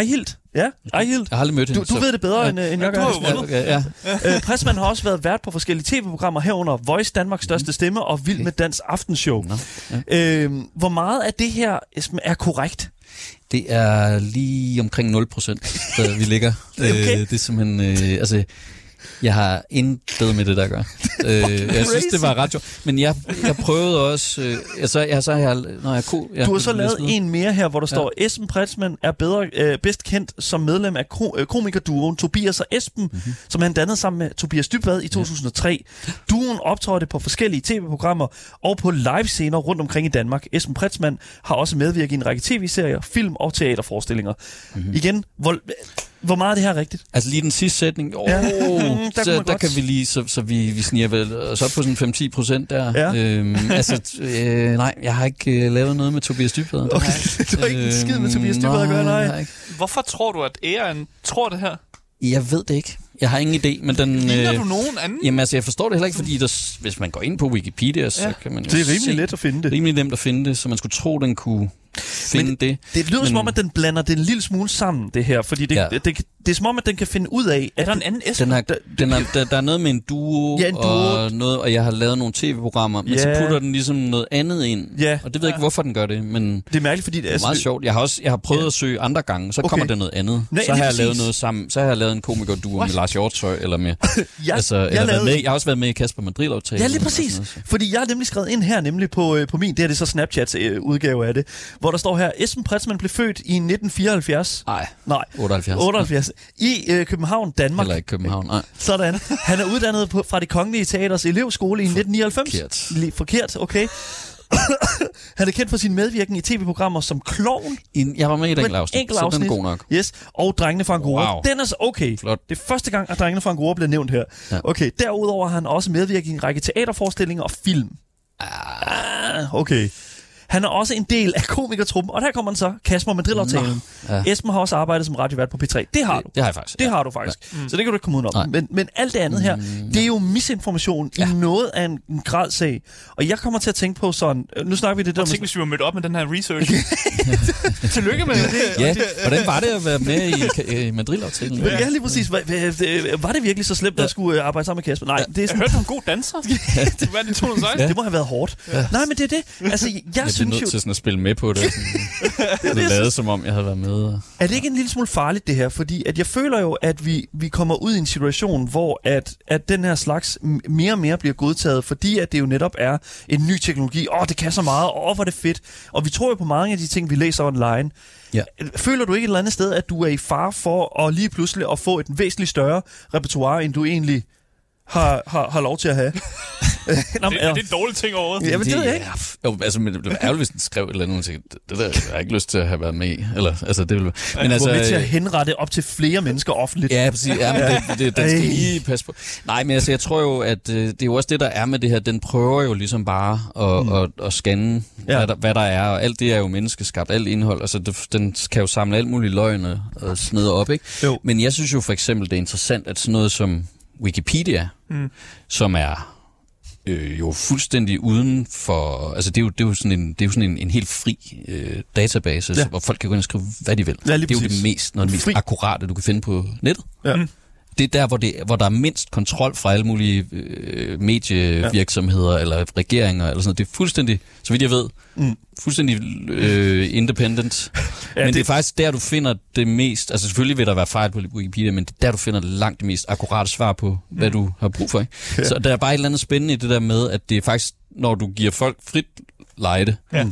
Eihilt. Ja, Ejhild. Jeg har aldrig mødt hende. Du, du ved det bedre, ja. end, end jeg du gør. vundet. Ja, ja. Øh, Pressman har også været vært på forskellige tv-programmer herunder Voice Danmarks største stemme og Vild med Dans aftenshow. Nå, Øh, hvor meget af det her Esben, er korrekt? Det er lige omkring 0 procent, vi ligger. Okay. øh, det er simpelthen... Øh, altså, jeg har intet med det, der gør. øh, jeg synes, det var ret sjovt. Men jeg, jeg prøvede også... Øh, altså, jeg, så har jeg... Når jeg kunne, jeg, Du har så lavet en mere her, hvor der står, Esben Pretzmann er bedre, øh, bedst kendt som medlem af ko- øh, komikerduoen Tobias og Esben, Mhm. mm-hmm. som han dannede sammen med Tobias Dybvad i 2003. Duoen optrådte på forskellige tv-programmer og på live-scener rundt omkring i Danmark. Esben Pretzmann har også medvirket i en række tv-serier, film og teaterforestillinger. Mhm. Mm-hmm. Igen, hvor, hvor meget er det her rigtigt? Altså lige den sidste sætning, oh, Ja. der kunne så der kan vi lige, så, så vi, vi sniger vel os op på sådan 5-10 procent der. Ja. Øhm, altså, øh, nej, jeg har ikke øh, lavet noget med Tobias Dybvad. Okay, du har ikke en skid med Tobias Dybvad at gøre, nej. ikke. Hvorfor tror du, at æren tror det her? Jeg ved det ikke. Jeg har ingen idé, men den... Ligner øh, du nogen anden? Jamen altså, jeg forstår det heller ikke, fordi der, hvis man går ind på Wikipedia, så Ja. kan man jo Det er rimelig se, let at finde det. rimelig nemt at finde det, så man skulle tro, den kunne finde Men- det. Det lyder Men- som om, at den blander det en lille smule sammen, det her. Fordi det, ja. Ja. det, det, det er som om, at den kan finde ud af, Er der en anden Esben? Den er, der- den er, der, der er noget med en duo, Ja, en duo. Og, noget, og jeg har lavet nogle tv-programmer, men Ja. så putter den ligesom noget andet ind. Ja. Og det ved jeg ikke, hvorfor den gør det, men det er mærkeligt, fordi... det er meget sjovt. Jeg har også jeg har prøvet Ja. ja. at søge andre gange, så Okay. kommer der noget andet. Nej, så har jeg lavet noget sammen. Så har jeg lavet en komikerduo med Lars Hjortøj, eller med... Jeg, altså, jeg, eller lavede, med, jeg har også været med i Kasper Madrid-aftalen. Ja, lige præcis. Fordi jeg har nemlig skrevet ind her, nemlig på, øh, på min, det er det så Snapchats øh, udgave af det, hvor der står her, Esben Pretzmann blev født i 1974. Nej, Nej, 78. 78. I øh, København, Danmark. Eller ikke København. Nej. Sådan. Han er uddannet på, fra det Kongelige Teaters elevskole i 1999. Forkert. Forkert, okay. Han er kendt for sin medvirken i tv-programmer som Klovn, En- Jeg var med i et enkelt afsnit, enkelt så den afsnit. er god nok. Yes, og Drengene fra Angora. Wow. Den er så okay. Flot. Det er første gang, at Drengene fra Angora bliver nævnt her. Ja. Okay, derudover har han også medvirket i en række teaterforestillinger og film. Ah, okay. Han er også en del af komikertruppen, og der kommer han så, Kasper med drillaftalen. Ja. Esben har også arbejdet som radiovært på P3. Det har du. Det, det har jeg faktisk. Det ja. har du faktisk. Ja. Så det kan du ikke komme udenom. Nej. Men, men alt det andet her, det er jo misinformation ja. i noget af en, en grad sag. Og jeg kommer til at tænke på sådan... øh, Nu snakker vi det der Og tænk, hvis vi var mødt op med den her research. Tillykke med det. Ja, hvordan var det at være med i, i Madrid-aftalen? Men ja, lige præcis. Var, var- var det virkelig så slemt, at jeg skulle øh, arbejde sammen med Kasper? Nej, det er Jeg sådan, hørte, du en god danser. Hvad er det, 2016? det må have været hårdt. Nej, men det er det. Altså, jeg, Synes nødt til sådan at spille med på det. Sådan, det lade som om, jeg havde været med. Er det ikke en lille smule farligt, det her? Fordi at jeg føler jo, at vi, vi kommer ud i en situation, hvor at, at den her slags mere og mere bliver godtaget, fordi at det jo netop er en ny teknologi. Åh, det kan så meget. Åh, hvor er det fedt. Og vi tror jo på mange af de ting, vi læser online. Ja. Føler du ikke et eller andet sted, at du er i far for at lige pludselig at få et væsentligt større repertoire, end du egentlig har, har, har lov til at have? Nå, Det, er det en dårlig ting overhovedet? Ja, men det ved jeg ikke. Ja, jo, altså, men det blev ærgerligt, hvis den skrev et eller andet, tænkte, det, det der jeg har jeg ikke lyst til at have været med i. Eller, altså, det ville, men altså, med til at øh, henrette op til flere mennesker offentligt. Ja, præcis. Ja, men det, det, den skal lige passe på. Nej, men altså, jeg tror jo, at øh, det er jo også det, der er med det her. Den prøver jo ligesom bare at, mm. at, at scanne, Ja. ja. hvad, der, hvad der er. Og alt det er jo menneskeskabt, alt indhold. Altså, det, den kan jo samle alt muligt løgn og, og snede op, ikke? Jo. Men jeg synes jo for eksempel, det er interessant, at sådan noget som Wikipedia, Mm. som er øh, jo fuldstændig uden for... Altså, det er jo, det er jo sådan en, det er jo sådan en, en helt fri øh, database, Ja. hvor folk kan gå ind og skrive, hvad de vil. Ja, lige det er jo præcis. det mest, noget af det mest Fri. akkurate, du kan finde på nettet. Ja. Mm. Det er der, hvor, det, hvor der er mindst kontrol fra alle mulige øh, medievirksomheder ja. eller regeringer. Eller sådan noget. Det er fuldstændig, så vidt jeg ved, Mm. mm. fuldstændig øh, independent. Ja, men det... det- er faktisk der, du finder det mest... Altså selvfølgelig vil der være fejl på Wikipedia, men det er der, du finder langt det mest akkurate svar på, hvad du har brug for. Ikke? Ja. Så der er bare et eller andet spændende i det der med, at det er faktisk, når du giver folk frit lejde, Ja.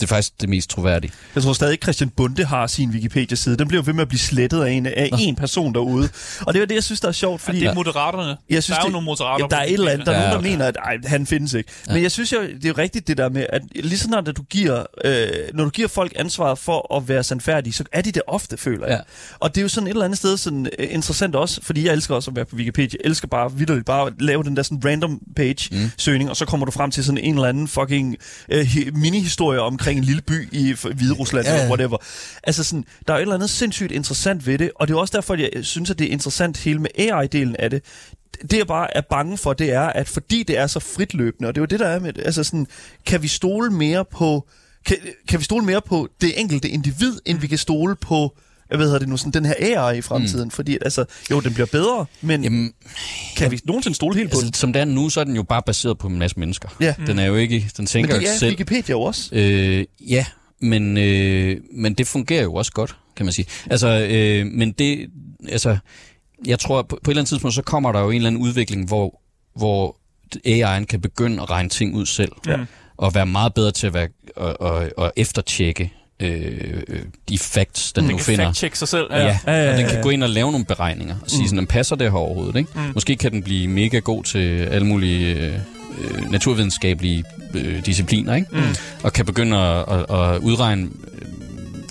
Det er faktisk det mest troværdige. Jeg tror stadig, Christian Bunde har sin Wikipedia-side. Den bliver jo ved med at blive slettet af en, af en person derude. Og det er jo det, jeg synes, der er sjovt, fordi... Det er moderaterne. Jeg synes, der er jo nogle moderater. Jamen, der er et eller andet. Der er Ja, nogen, der okay. mener, at ej, han findes ikke. Men jeg synes jo, det er jo rigtigt det der med, at lige så når du giver, øh, når du giver folk ansvaret for at være sandfærdige, så er de det ofte, føler jeg. Ja. Og det er jo sådan et eller andet sted sådan, øh, interessant også, fordi jeg elsker også at være på Wikipedia. Jeg elsker bare vidderligt bare at lave den der sådan random page-søgning, og så kommer du frem til sådan en eller anden fucking øh, hi- mini-historie omkring en lille by i Hvide Rusland, Ja, eller whatever. Altså sådan, der er jo et eller andet sindssygt interessant ved det, og det er også derfor, at jeg synes, at det er interessant hele med AI-delen af det. Det jeg bare er bange for, det er, at fordi det er så fritløbende, og det er jo det, der er med altså sådan, kan vi stole mere på, kan, kan vi stole mere på det enkelte individ, end vi kan stole på jeg ved det nu, sådan den her AI i fremtiden? Mm. Fordi altså, jo, den bliver bedre, men Jamen, kan vi nogensinde stole helt på altså, den? Som det er nu, så er den jo bare baseret på en masse mennesker. Ja. Den er jo ikke, den tænker Men det er selv. Wikipedia jo også. Øh, ja, men, øh, men det fungerer jo også godt, kan man sige. Altså, øh, men det, altså, jeg tror, på, på et eller andet tidspunkt, så kommer der jo en eller anden udvikling, hvor, hvor AI'en kan begynde at regne ting ud selv. Ja. Og være meget bedre til at, være, at, at, at eftertjekke øh, de facts, den Den nu kan finder. fact-check sig selv. Ja, ja, Ja, ja, og den ja, kan ja. gå ind og lave nogle beregninger og sige, Mm. sådan, den passer det her overhovedet. Ikke? Mm. Måske kan den blive mega god til alle mulige øh, øh, naturvidenskabelige øh, discipliner, ikke? Mm. og kan begynde at, at, at udregne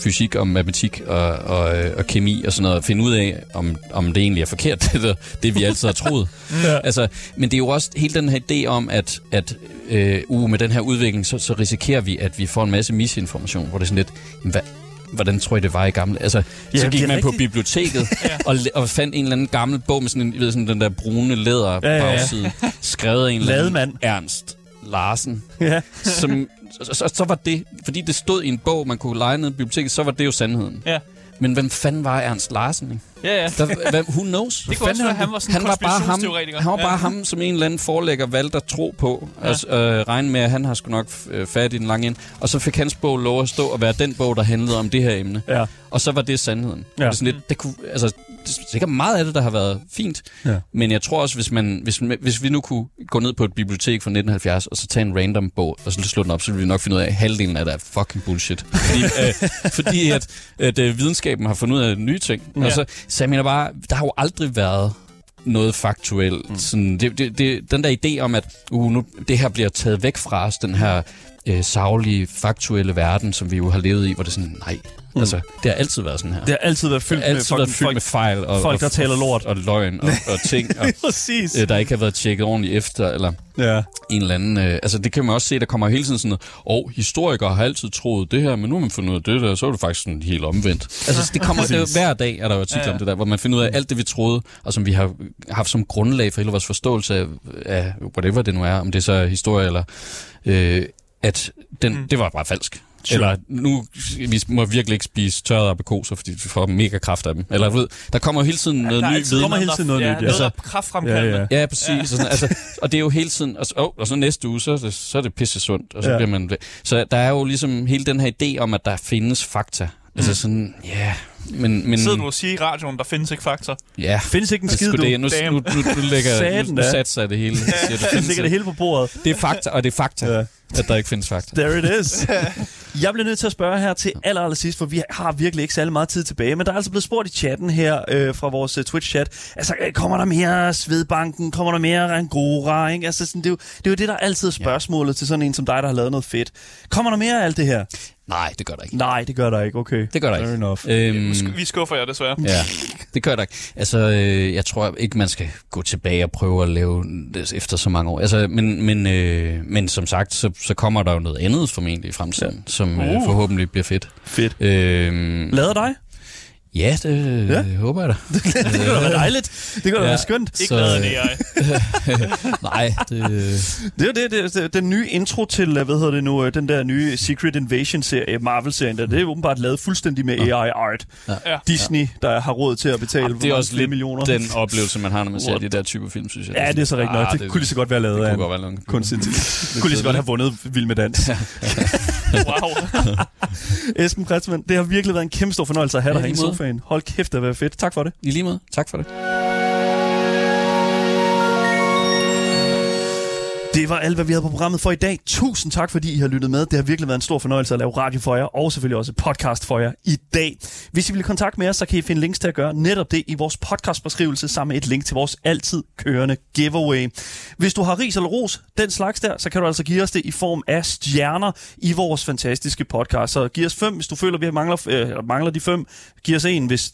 fysik og matematik og, og, og kemi og sådan noget, og finde ud af, om, om det egentlig er forkert, det, der, det vi altid har troet. Ja. Altså, men det er jo også hele den her idé om, at, at øh, uh, med den her udvikling, så, så risikerer vi, at vi får en masse misinformation, hvor det er sådan lidt, jamen, hvad, hvordan tror I, det var i gamle? Altså, Ja, så gik man på rigtigt. biblioteket og, og fandt en eller anden gammel bog med sådan, en, ved, sådan den der brune læder Ja, ja, ja. bagside, skrevet af en eller anden. Ernst Larsen, Ja. som, så, så, så var det, fordi det stod i en bog, man kunne lege ned i biblioteket, så var det jo sandheden. Ja. Men hvem fanden var Ernst Larsen? Ikke? Ja, ja. Der, hvem, who knows? Det kunne også være, han var sådan han var bare ham, han var bare ja. ham, som en eller anden forlægger valgte at tro på. Ja. Ja. Altså, øh, regne med, at han har sgu nok øh, fat i den lange ende. Og så fik hans bog lov at stå og være den bog, der handlede om det her emne. Ja. Og så var det sandheden. Ja. Det er sådan lidt, det kunne, altså, det er sikkert meget af det, der har været fint. Ja. Men jeg tror også, hvis, man, hvis, hvis vi nu kunne gå ned på et bibliotek fra 1970, og så tage en random bog, og så slå den op, så ville vi nok finde ud af, at halvdelen af det er fucking bullshit. Fordi, øh, fordi at, at øh, videnskaben har fundet ud af nye ting. Ja. Og så, så jeg mener bare, der har jo aldrig været noget faktuelt. Mm. Sådan, det, det, det, den der idé om, at uh, nu, det her bliver taget væk fra os, den her øh, savlige, faktuelle verden, som vi jo har levet i, hvor det er sådan, nej, mm. altså, det har altid været sådan her. Det har altid været fyldt altid med været fyldt folk. med fejl og, folk, og, der taler lort. og, og løgn og, og ting, og, Præcis. øh, der ikke har været tjekket ordentligt efter, eller Ja. en eller anden... Øh, altså, det kan man også se, der kommer hele tiden sådan noget, og historikere har altid troet det her, men nu har man fundet ud af det der, så er det faktisk sådan helt omvendt. Altså, det kommer det, er hver dag, er der jo artikler Ja, ja, ja. om det der, hvor man finder ud af alt det, vi troede, og som vi har haft som grundlag for hele vores forståelse af, af whatever det nu er, om det så er historie eller... Øh, at den, Mm. mm. det var bare falsk. Sure. Eller nu, vi må virkelig ikke spise tørrede aprikoser, fordi vi får mega kraft af dem. Eller du ved, der kommer jo hele tiden noget Der er ny altid viden. kommer hele tiden noget ja, nyt, ja. Noget, der Altså- kraftfremkaldende. Ja, ja. Ja, præcis. Ja. Og, sådan, altså, og det er jo hele tiden... Og så, oh, og så næste uge, så er det, så er det pisse sundt, og så Ja. ja. bliver man... Så der er jo ligesom hele den her idé om, at der findes fakta. Altså sådan, ja... Yeah, men, men, Sidder du og siger i radioen, der findes ikke fakta? Ja, Findes ikke en skid, du. det. Nu, nu, nu, nu, lægger, nu, nu satser jeg det hele. Siger, Jeg findes, det hele på bordet. det er fakta, og det er fakta, Ja. Ja. at der ikke findes fakta. There it is. Jeg bliver nødt til at spørge her til aller, aller sidst, for vi har virkelig ikke særlig meget tid tilbage, men der er altså blevet spurgt i chatten her øh, fra vores uh, Twitch-chat. Altså, øh, kommer der mere Svedbanken? Kommer der mere Angora? Ikke? Altså, sådan, det, er jo, det er jo det, der altid er spørgsmålet til sådan en som dig, der har lavet noget fedt. Kommer der mere af alt det her? Nej, det gør der ikke. Nej, det gør der ikke. Okay. Det gør der Fair ikke. enough. Øhm, Vi skuffer jer desværre. Ja, det gør der ikke. Altså, øh, jeg tror ikke, man skal gå tilbage og prøve at lave det efter så mange år. Altså, men, men, øh, men som sagt, så, så kommer der jo noget andet formentlig i fremtiden, ja. som øh, Uh. forhåbentlig bliver fedt. Fedt. Øh, Lader dig? Ja, det Ja. håber jeg da. det kunne da være dejligt. Det kunne da Ja. være skønt. Ikke Så, lavet det, jeg. Nej, det, Det er det, det, det, den nye intro til, øh, hvad hedder det nu, øh, den der nye Secret Invasion-serie, Marvel-serien, der, det er åbenbart lavet fuldstændig med AI-art. Ja. Disney, der har råd til at betale Jamen, det er også lidt millioner. den oplevelse, man har, når man ser de der typer film, synes jeg. Ja, det er så rigtigt nok. Ah, Det, kunne lige så godt være lavet det af kunne en godt være lavet. kunstig intelligens. Det kunne lige så godt have vundet Vild med Dans. Wow. Esben Kretsmann, det har virkelig været en kæmpe stor fornøjelse at have Ja, dig her i sofaen. Hold kæft, det har været fedt. Tak for det. I lige måde. Tak for det. Det var alt, hvad vi havde på programmet for i dag. Tusind tak, fordi I har lyttet med. Det har virkelig været en stor fornøjelse at lave radio for jer, og selvfølgelig også podcast for jer i dag. Hvis I vil kontakte med os, så kan I finde links til at gøre netop det i vores podcastbeskrivelse, sammen med et link til vores altid kørende giveaway. Hvis du har ris eller ros, den slags der, så kan du altså give os det i form af stjerner i vores fantastiske podcast. Så giv os fem, hvis du føler, at vi mangler, øh, mangler de fem. Giv os en, hvis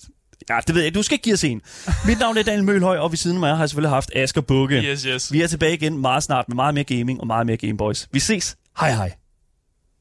Ja, det ved jeg. Du skal ikke give os en. Mit navn er Daniel Mølhøj, og ved siden af mig har jeg selvfølgelig haft Asger Bukke. Yes, yes. Vi er tilbage igen meget snart med meget mere gaming og meget mere Gameboys. Vi ses. Hej hej.